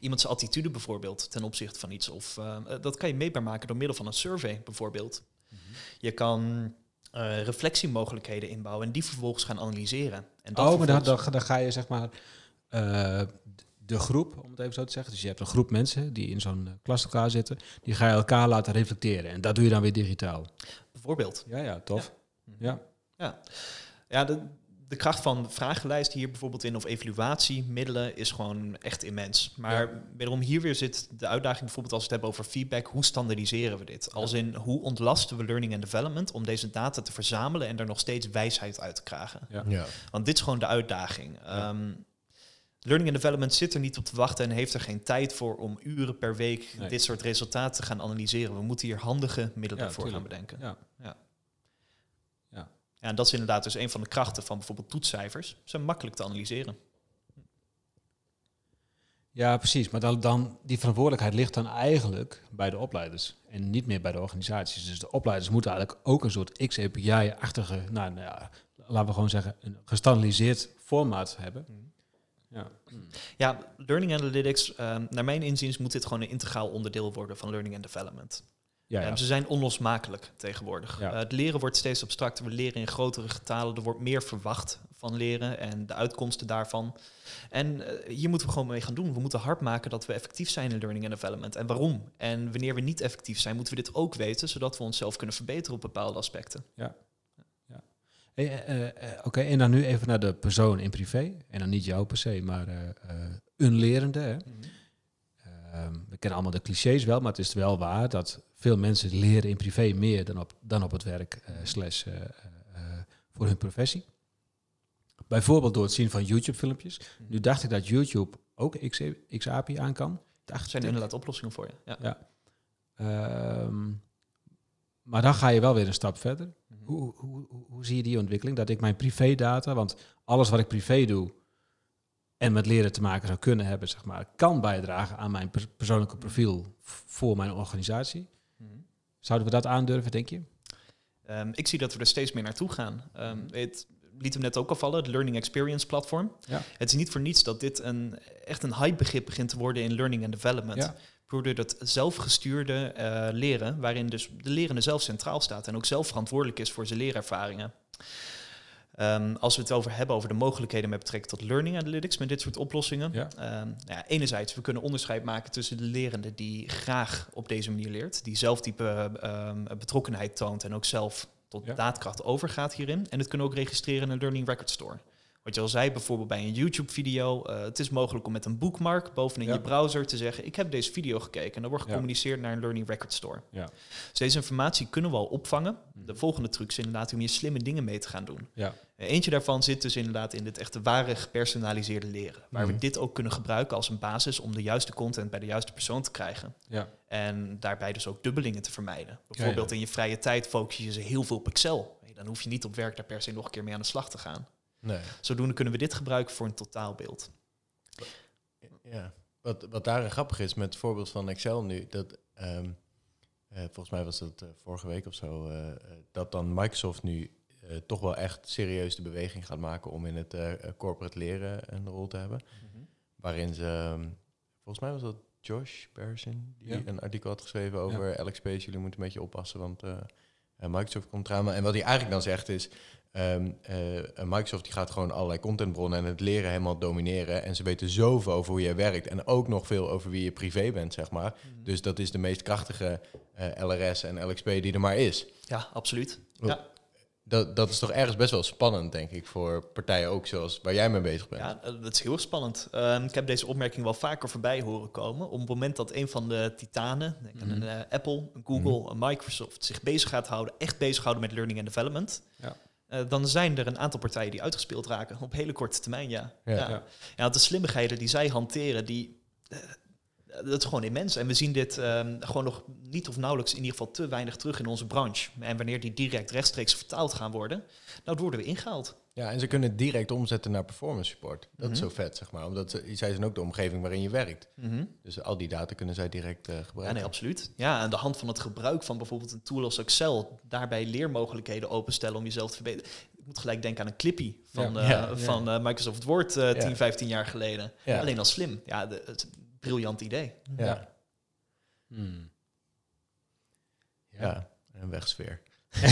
Iemands attitude bijvoorbeeld ten opzichte van iets. Of eh, eh, dat kan je meetbaar maken door middel van een survey bijvoorbeeld. Je kan eh, reflectiemogelijkheden inbouwen en die vervolgens gaan analyseren. En dat oh, maar dan, dan, dan ga je zeg maar eh, de groep, om het even zo te zeggen. Dus je hebt een groep mensen die in zo'n eh, klaslokaal zitten. Die ga je elkaar laten reflecteren. En dat doe je dan weer digitaal. bijvoorbeeld. Ja, ja, tof. Ja. Ja, de, de kracht van vragenlijsten hier bijvoorbeeld in of evaluatiemiddelen is gewoon echt immens. Maar wederom hier weer zit de uitdaging bijvoorbeeld als we het hebben over feedback, hoe standaardiseren we dit? Als in hoe ontlasten we learning and development om deze data te verzamelen en er nog steeds wijsheid uit te krijgen? Ja. Ja. Want dit is gewoon de uitdaging. Ja. Ehm, learning and development zit er niet op te wachten en heeft er geen tijd voor om uren per week Nee. dit soort resultaten te gaan analyseren. We moeten hier handige middelen Ja, voor gaan bedenken. Ja. Ja. En dat is inderdaad dus een van de krachten van bijvoorbeeld toetscijfers. Ze zijn makkelijk te analyseren. ja, precies. Maar dan, dan, die verantwoordelijkheid ligt dan eigenlijk bij de opleiders. En niet meer bij de organisaties. Dus de opleiders moeten eigenlijk ook een soort XAPI-achtige, nou, nou ja, laten we gewoon zeggen, een gestandardiseerd formaat hebben. Ja. Ja, learning analytics, ehm, naar mijn inziens moet dit gewoon een integraal onderdeel worden van learning and development. Ja, ja. Ehm, ze zijn onlosmakelijk tegenwoordig. Ja. Eh, het leren wordt steeds abstracter, we leren in grotere getalen, er wordt meer verwacht van leren en de uitkomsten daarvan. En eh, hier moeten we gewoon mee gaan doen. We moeten hard maken dat we effectief zijn in learning and development. En waarom? En wanneer we niet effectief zijn, moeten we dit ook weten, zodat we onszelf kunnen verbeteren op bepaalde aspecten. Hey, eh, Oké, en dan nu even naar de persoon in privé. En dan niet jou per se, maar een lerende. Hè? We kennen allemaal de clichés wel, maar het is wel waar dat veel mensen leren in privé meer dan op, dan op het werk eh, slash eh, eh, voor hun professie. Bijvoorbeeld door het zien van YouTube-filmpjes. Nu dacht ik dat YouTube ook XAPI aan kan. Dacht zijn inderdaad oplossingen voor je. Ja. Ja. Ehm, maar dan ga je wel weer een stap verder. Mhm. Hoe, hoe, hoe, hoe zie je die ontwikkeling? Dat ik mijn privédata, want alles wat ik privé doe en met leren te maken zou kunnen hebben, zeg maar, kan bijdragen aan mijn pers- persoonlijke profiel voor mijn organisatie. Mhm. Zouden we dat aandurven, denk je? Ehm, ik zie dat we er steeds meer naartoe gaan. Ehm, het liet hem net ook al vallen, het Learning Experience Platform. Ja. Het is niet voor niets dat dit een, echt een hypebegrip begint te worden in learning and development. Ja. Door het zelfgestuurde eh, leren, waarin dus de lerende zelf centraal staat en ook zelf verantwoordelijk is voor zijn leerervaringen. Ehm, als we het over hebben over de mogelijkheden met betrekking tot learning analytics met dit soort oplossingen. Ja. Ehm, nou ja, enerzijds, we kunnen onderscheid maken tussen de lerende die graag op deze manier leert, die zelf be- ehm, betrokkenheid toont en ook zelf tot Ja. daadkracht overgaat hierin. En het kunnen ook registreren in een Learning Record Store. Wat je al zei, bijvoorbeeld bij een YouTube-video. eh, het is mogelijk om met een bookmark bovenin Ja. je browser te zeggen... ik heb deze video gekeken. En dan wordt Ja. gecommuniceerd naar een Learning Record Store. Ja. Dus deze informatie kunnen we al opvangen. De volgende truc is inderdaad om hier slimme dingen mee te gaan doen. Ja. Eh, Eentje daarvan zit dus inderdaad in het echte ware gepersonaliseerde leren. Waar Mhm. we dit ook kunnen gebruiken als een basis om de juiste content bij de juiste persoon te krijgen. Ja. En daarbij dus ook dubbelingen te vermijden. Bijvoorbeeld in je vrije tijd focus je ze heel veel op Excel. Dan hoef je niet op werk daar per se nog een keer mee aan de slag te gaan. Nee. Zodoende kunnen we dit gebruiken voor een totaalbeeld. Ja. Wat, wat daarin grappig is met het voorbeeld van Excel nu, dat ehm, eh, volgens mij was dat eh, vorige week of zo, eh, dat dan Microsoft nu toch wel echt serieus de beweging gaat maken om in het corporate leren een rol te hebben. Waarin ze, ehm, volgens mij was dat Josh Bersin, die Ja. een artikel had geschreven over Alex Space. Jullie moeten een beetje oppassen, want Microsoft komt eraan. En wat hij eigenlijk dan zegt is, ehm, eh, Microsoft die gaat gewoon allerlei contentbronnen en het leren helemaal domineren. En ze weten zoveel over hoe je werkt en ook nog veel over wie je privé bent, zeg maar. Dus dat is de meest krachtige eh, LRS en LXP die er maar is. Ja, absoluut. Ja, Dat, dat is toch ergens best wel spannend, denk ik, voor partijen ook zoals waar jij mee bezig bent. ja, eh, dat is heel erg spannend. Ehm, ik heb deze opmerking wel vaker voorbij horen komen. Op het moment dat een van de titanen, denk Mhm. een Apple, een Google, een Microsoft, zich bezig gaat houden, echt bezig houden met learning and development, Ja. Eh, dan zijn er een aantal partijen die uitgespeeld raken op hele korte termijn, ja. Ja. ja. Ja. Ja, want de slimmigheden die zij hanteren, die, eh, dat is gewoon immens. En we zien dit ehm, gewoon nog niet of nauwelijks in ieder geval te weinig terug in onze branche. En wanneer die direct rechtstreeks vertaald gaan worden, nou worden we ingehaald. Ja, en ze kunnen het direct omzetten naar performance support. Dat is Mhm. zo vet, zeg maar. Omdat ze, zij zijn ook de omgeving waarin je werkt. Dus al die data kunnen zij direct eh, Ja, gebruiken. nee, absoluut. Ja, aan de hand van het gebruik van bijvoorbeeld een tool als Excel, daarbij leermogelijkheden openstellen om jezelf te verbeteren. Ik moet gelijk denken aan een Clippy van, Ja. eh, Ja, ja. van eh, Microsoft Word eh 10, Ja. 15 jaar geleden. Ja. Alleen al slim. Ja, de, het briljant idee. ja. Hmm. Ja. een wegsfeer.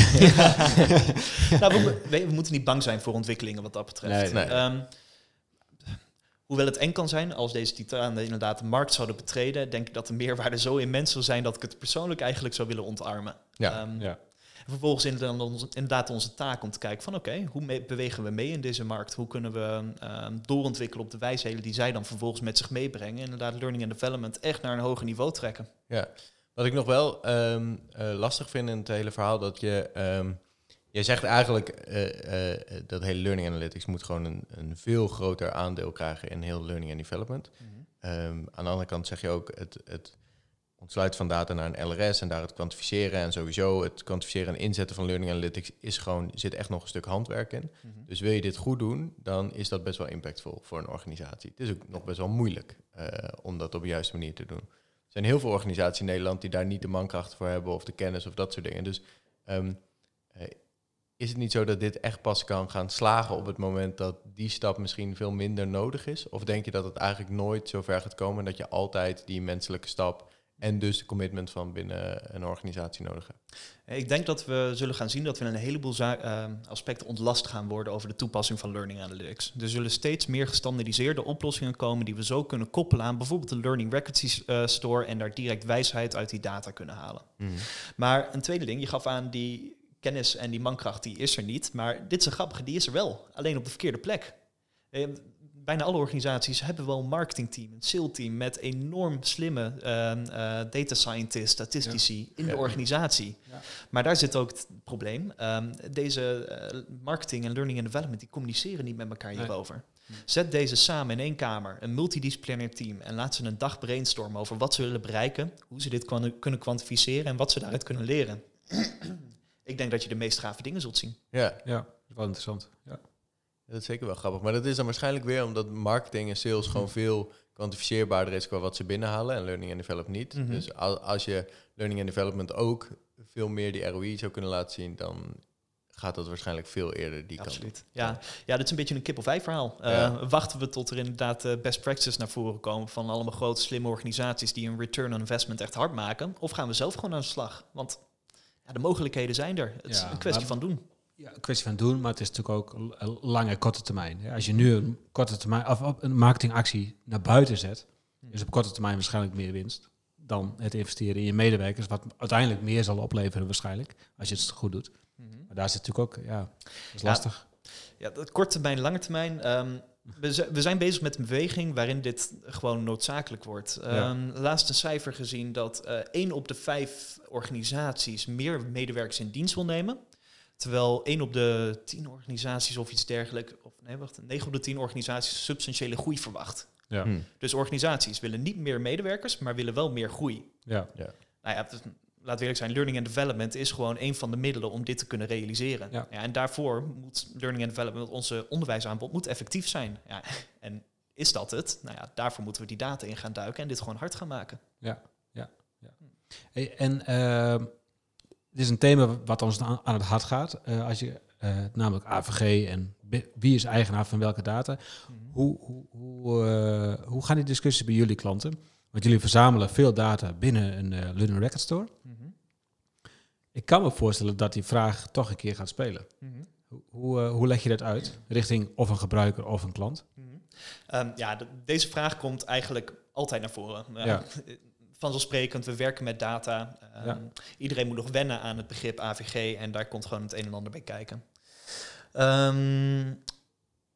nou, we, we, we moeten niet bang zijn voor ontwikkelingen wat dat betreft. Nee. Ehm, hoewel het eng kan zijn als deze titanen inderdaad de markt zouden betreden, denk ik dat de meerwaarde zo immens zou zijn dat ik het persoonlijk eigenlijk zou willen ontarmen. Ja. Ehm, Ja. En vervolgens inderdaad onze, inderdaad onze taak om te kijken van oké, hoe bewegen we mee in deze markt? Hoe kunnen we ehm, doorontwikkelen op de wijsheden die zij dan vervolgens met zich meebrengen? En inderdaad learning and development echt naar een hoger niveau trekken. Ja, wat ik nog wel ehm, eh, lastig vind in het hele verhaal, dat je... ehm je zegt eigenlijk eh, eh, dat hele learning analytics moet gewoon een, een veel groter aandeel krijgen in heel learning and development. Ehm, aan de andere kant zeg je ook het, het ontsluiten van data naar een LRS en daar het kwantificeren en sowieso het kwantificeren en inzetten van learning analytics is gewoon, zit echt nog een stuk handwerk in. Dus wil je dit goed doen, dan is dat best wel impactvol voor een organisatie. Het is ook nog best wel moeilijk eh, om dat op de juiste manier te doen. Er zijn heel veel organisaties in Nederland die daar niet de mankracht voor hebben of de kennis of dat soort dingen. Dus ehm, eh, is het niet zo dat dit echt pas kan gaan slagen op het moment dat die stap misschien veel minder nodig is? Of denk je dat het eigenlijk nooit zo ver gaat komen dat je altijd die menselijke stap en dus de commitment van binnen een organisatie nodig hebt? Ik denk dat we zullen gaan zien dat we een heleboel eh, aspecten ontlast gaan worden over de toepassing van learning analytics. Er zullen steeds meer gestandardiseerde oplossingen komen die we zo kunnen koppelen aan bijvoorbeeld de Learning Records eh, Store en daar direct wijsheid uit die data kunnen halen. Maar een tweede ding, je gaf aan die kennis en die mankracht, die is er niet. Maar dit is een grappige, die is er wel. Alleen op de verkeerde plek. Bijna alle organisaties hebben wel een marketingteam, een sales team met enorm slimme ehm, eh, data scientists, statistici in de organisatie. Ja. Maar daar zit ook het probleem. Ehm, deze eh, marketing en learning and development, die communiceren niet met elkaar Nee. hierover. Zet deze samen in één kamer, een multidisciplinair team, en laat ze een dag brainstormen over wat ze willen bereiken, hoe ze dit kunnen kwantificeren en wat ze daaruit kunnen leren. Ik denk dat je de meest gave dingen zult zien. Ja, Ja, dat is wel interessant. Ja. Dat is zeker wel grappig. Maar dat is dan waarschijnlijk weer omdat marketing en sales gewoon veel kwantificeerbaarder is qua wat ze binnenhalen en learning and development niet. Mhm. Dus al- als je learning and development ook veel meer die ROI zou kunnen laten zien, dan gaat dat waarschijnlijk veel eerder die kant op. Absoluut. Ja, ja, dit is een beetje een kip-of-ei verhaal. Eh. Wachten we tot er inderdaad eh, best practices naar voren komen van allemaal grote, slimme organisaties die een return on investment echt hard maken? Of gaan we zelf gewoon aan de slag? Want ja, de mogelijkheden zijn er. Het is een kwestie maar- van doen. Ja, een kwestie van doen, maar het is natuurlijk ook lange en korte termijn. Als je nu een korte termijn of een marketingactie naar buiten zet, is op korte termijn waarschijnlijk meer winst dan het investeren in je medewerkers, wat uiteindelijk meer zal opleveren waarschijnlijk, als je het goed doet. Maar daar zit natuurlijk ook, ja, dat is Ja, lastig. Ja, dat korte termijn, lange termijn. ehm, we, we zijn bezig met een beweging waarin dit gewoon noodzakelijk wordt. Ehm, Laatst een cijfer gezien dat eh één op de vijf organisaties meer medewerkers in dienst wil nemen. Terwijl één op de tien organisaties of iets dergelijks, of nee, wacht, negen op de tien organisaties substantiële groei verwacht. Ja. Hm. Dus organisaties willen niet meer medewerkers, maar willen wel meer groei. Ja. Nou ja, het- laat eerlijk zijn, learning and development is gewoon een van de middelen om dit te kunnen realiseren. Ja. en daarvoor moet learning and development, onze onderwijsaanbod, moet effectief zijn. Ja, en is dat het? Nou ja, daarvoor moeten we die data in gaan duiken en dit gewoon hard gaan maken. Hey, en ehm, dit is een thema wat ons aan, aan het hart gaat. eh, als je, eh, namelijk AVG en wie is eigenaar van welke data. Hoe, hoe, hoe, eh, hoe gaan die discussies bij jullie klanten? Want jullie verzamelen veel data binnen een Learning Record Store. Mhm. Ik kan me voorstellen dat die vraag toch een keer gaat spelen. Mhm. Hoe, hoe, hoe leg je dat uit? Richting of een gebruiker of een klant? Mhm. Ehm, ja, de- deze vraag komt eigenlijk altijd naar voren. Ja. Vanzelfsprekend, we werken met data. Ehm, Ja. Iedereen moet nog wennen aan het begrip AVG en daar komt gewoon het een en ander bij kijken. Ehm,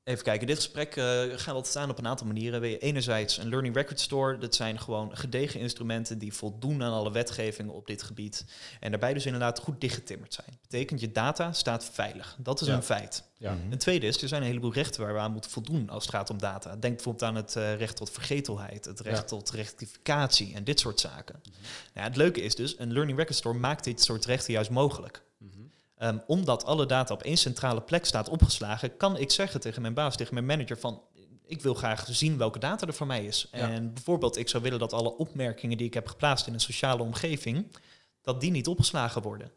even kijken, dit gesprek eh, gaat altijd aan op een aantal manieren. Enerzijds een Learning Record Store, dat zijn gewoon gedegen instrumenten die voldoen aan alle wetgevingen op dit gebied. En daarbij dus inderdaad goed dichtgetimmerd zijn. Betekent je data staat veilig. Dat is Ja. een feit. Ja. Mhm. Een tweede is, er zijn een heleboel rechten waar we aan moeten voldoen als het gaat om data. Denk bijvoorbeeld aan het eh, recht tot vergetelheid, het recht Ja. tot rectificatie en dit soort zaken. Nou, ja, het leuke is dus, een Learning Record Store maakt dit soort rechten juist mogelijk. Ehm, omdat alle data op één centrale plek staat opgeslagen, kan ik zeggen tegen mijn baas, tegen mijn manager van, ik wil graag zien welke data er voor mij is. Ja. En bijvoorbeeld, ik zou willen dat alle opmerkingen die ik heb geplaatst in een sociale omgeving, dat die niet opgeslagen worden.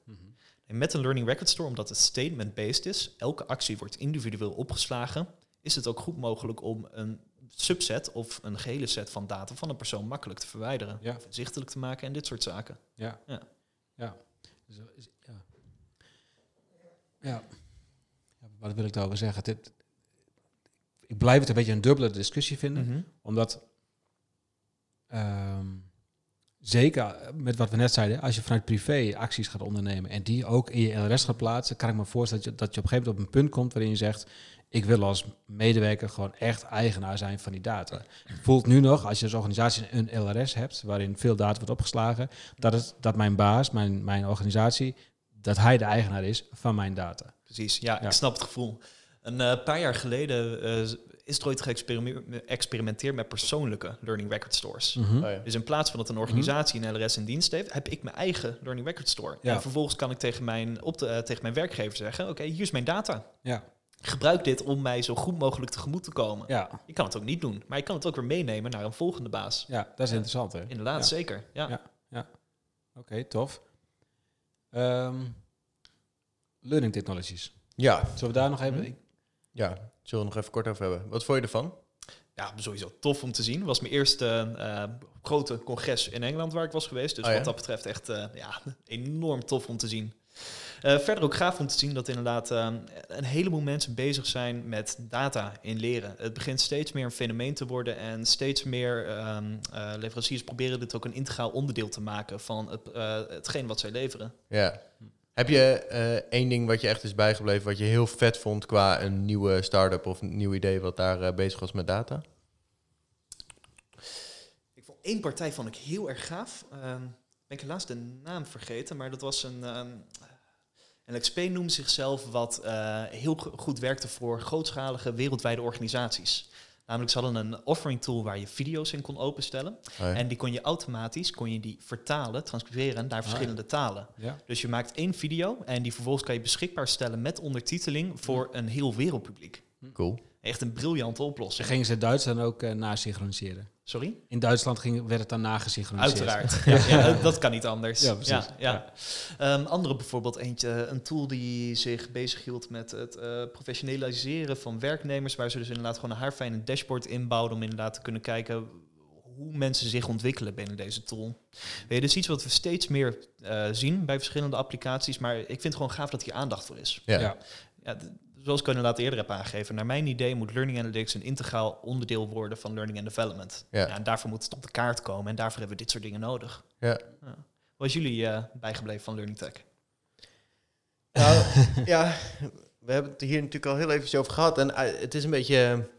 En met een Learning Record Store, omdat het statement-based is, elke actie wordt individueel opgeslagen, is het ook goed mogelijk om een subset of een gehele set van data van een persoon makkelijk te verwijderen, Ja. of inzichtelijk te maken en dit soort zaken. Ja. Ja. Ja. Dus, eh, ja. Wat wil ik daarover zeggen? Dit, ik blijf het een beetje een dubbele discussie vinden. Mhm. Omdat, ehm, zeker met wat we net zeiden, als je vanuit privé acties gaat ondernemen en die ook in je LRS gaat plaatsen, kan ik me voorstellen dat je, dat je op een gegeven moment op een punt komt waarin je zegt, ik wil als medewerker gewoon echt eigenaar zijn van die data. Voelt nu nog, als je als organisatie een LRS hebt, waarin veel data wordt opgeslagen, dat, het, dat mijn baas, mijn, mijn organisatie, dat hij de eigenaar is van mijn data. Precies, ja, Ja. ik snap het gevoel. Een eh, paar jaar geleden eh, is er ooit geëxperimenteerd met persoonlijke learning record stores. Mhm. Oh, ja. Dus in plaats van dat een organisatie een LRS in dienst heeft, heb ik mijn eigen learning record store. Ja. En vervolgens kan ik tegen mijn, op de, eh, tegen mijn werkgever zeggen, oké, hier is mijn data. Ja, Gebruik dit om mij zo goed mogelijk tegemoet te komen. ja, Je kan het ook niet doen, maar je kan het ook weer meenemen naar een volgende baas. ja, dat is interessant hè. Inderdaad, Ja. zeker. Ja. Ja. Oké, tof. Ehm, learning technologies. Ja, Zullen we daar nog even... Mhm. ja, zullen we nog even kort over hebben. Wat vond je ervan? ja, sowieso tof om te zien. Het was mijn eerste eh, grote congres in Engeland waar ik was geweest. Dus Oh ja? wat dat betreft echt eh, ja, enorm tof om te zien. Eh, verder ook gaaf om te zien dat inderdaad eh, een heleboel mensen bezig zijn met data in leren. Het begint steeds meer een fenomeen te worden en steeds meer ehm, eh, leveranciers proberen dit ook een integraal onderdeel te maken van het, hetgeen wat zij leveren. Ja. Heb je één ding wat je echt is bijgebleven, wat je heel vet vond qua een nieuwe start-up of een nieuw idee wat daar bezig was met data? Ik vond één partij vond ik heel erg gaaf. Ehm ben ik helaas de naam vergeten, maar dat was een. ehm een LXP noemde zichzelf wat eh, heel go- goed werkte voor grootschalige wereldwijde organisaties. Namelijk, ze hadden een offering tool waar je video's in kon openstellen. Oh ja. En die kon je automatisch kon je die vertalen, transcriberen naar verschillende talen. Ja. Dus je maakt één video en die vervolgens kan je beschikbaar stellen met ondertiteling voor een heel wereldpubliek. Cool. Echt een briljante Ze oplossing. gingen ze Duitsland ook eh nasynchroniseren. Sorry? In Duitsland ging, werd het dan nagesynchroniseerd. Uiteraard. ja, ja, dat- kan niet anders. Ja, precies. Ja, ja. Ehm, andere bijvoorbeeld eentje, een tool die zich bezighield met het eh, professionaliseren van werknemers, waar ze dus inderdaad gewoon een haarfijne dashboard inbouwden om inderdaad te kunnen kijken hoe mensen zich ontwikkelen binnen deze tool. Weet je, dus iets wat we steeds meer eh, zien bij verschillende applicaties, maar ik vind het gewoon gaaf dat hier aandacht voor is. Ja. Ja. Ja, zoals ik inderdaad eerder heb aangegeven, naar mijn idee moet Learning Analytics een integraal onderdeel worden van Learning and Development. Ja. en daarvoor moet het op de kaart komen en daarvoor hebben we dit soort dingen nodig. Ja. Wat is jullie eh, bijgebleven van Learning Tech? Nou, ja, we hebben het hier natuurlijk al heel even over gehad. En eh, het is een beetje,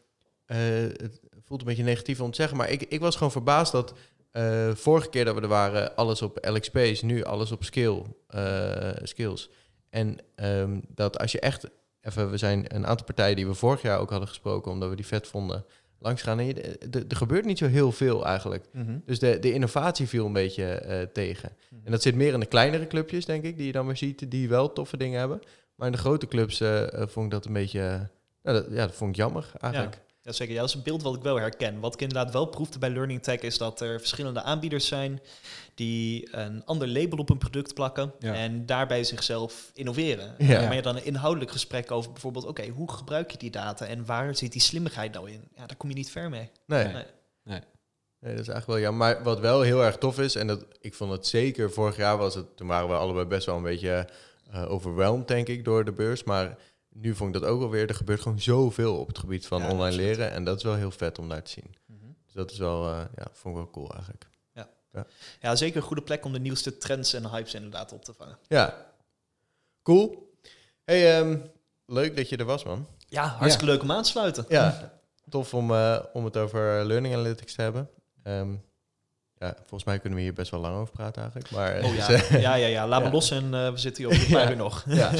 eh, het voelt een beetje negatief om te zeggen, maar ik, ik was gewoon verbaasd dat eh, vorige keer dat we er waren, alles op LXP's, nu alles op skill, eh, skills. En ehm, dat als je echt, even, we zijn een aantal partijen die we vorig jaar ook hadden gesproken, omdat we die vet vonden, langs gaan. En de- de- er gebeurt niet zo heel veel eigenlijk. Mhm. Dus de, de innovatie viel een beetje eh, tegen. Mhm. En dat zit meer in de kleinere clubjes, denk ik, die je dan weer ziet, die wel toffe dingen hebben. Maar in de grote clubs eh, eh, vond ik dat een beetje, eh, nou, dat, ja, dat vond ik jammer eigenlijk. Ja, zeker. Ja, dat is een beeld wat ik wel herken. Wat ik inderdaad wel proefde bij Learning Tech is dat er verschillende aanbieders zijn die een ander label op een product plakken Ja. en daarbij zichzelf innoveren. Ja. Ja. Maar je dan een inhoudelijk gesprek over bijvoorbeeld, oké, hoe gebruik je die data en waar zit die slimmigheid nou in? Ja, daar kom je niet ver mee. Nee, Nee. nee. Nee. dat is eigenlijk wel jammer. Maar wat wel heel erg tof is, en dat, ik vond het zeker, vorig jaar was het, toen waren we allebei best wel een beetje eh overwhelmed, denk ik, door de beurs. Maar nu vond ik dat ook alweer, er gebeurt gewoon zoveel op het gebied van Ja, online leren. En dat is wel heel vet om daar te zien. Mhm. Dus dat is wel, eh, ja, vond ik wel cool eigenlijk. Ja, zeker een goede plek om de nieuwste trends en hypes inderdaad op te vangen. Ja, cool. Hey, ehm, leuk dat je er was, man. Ja, hartstikke leuk om aan te sluiten. Ja, tof om, eh, om het over learning analytics te hebben. Ehm, ja, volgens mij kunnen we hier best wel lang over praten eigenlijk. Maar, eh, Oh ja, eh, ja, ja, ja. laat Ja. me los en eh, we zitten hier op een paar Ja. uur nog. ja,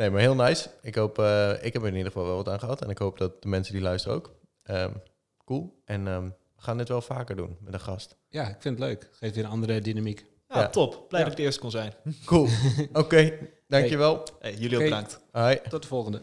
nee, maar heel nice. Ik hoop, eh, ik heb er in ieder geval wel wat aan gehad. En ik hoop dat de mensen die luisteren ook. Ehm, cool. En ehm, we gaan dit wel vaker doen met een gast. Ja, ik vind het leuk. Geeft weer een andere dynamiek. Ja, Ja. top. Blij Ja. dat ik de eerste kon zijn. Cool. Oké, dankjewel. Hey, jullie ook bedankt. Hoi. Tot de volgende.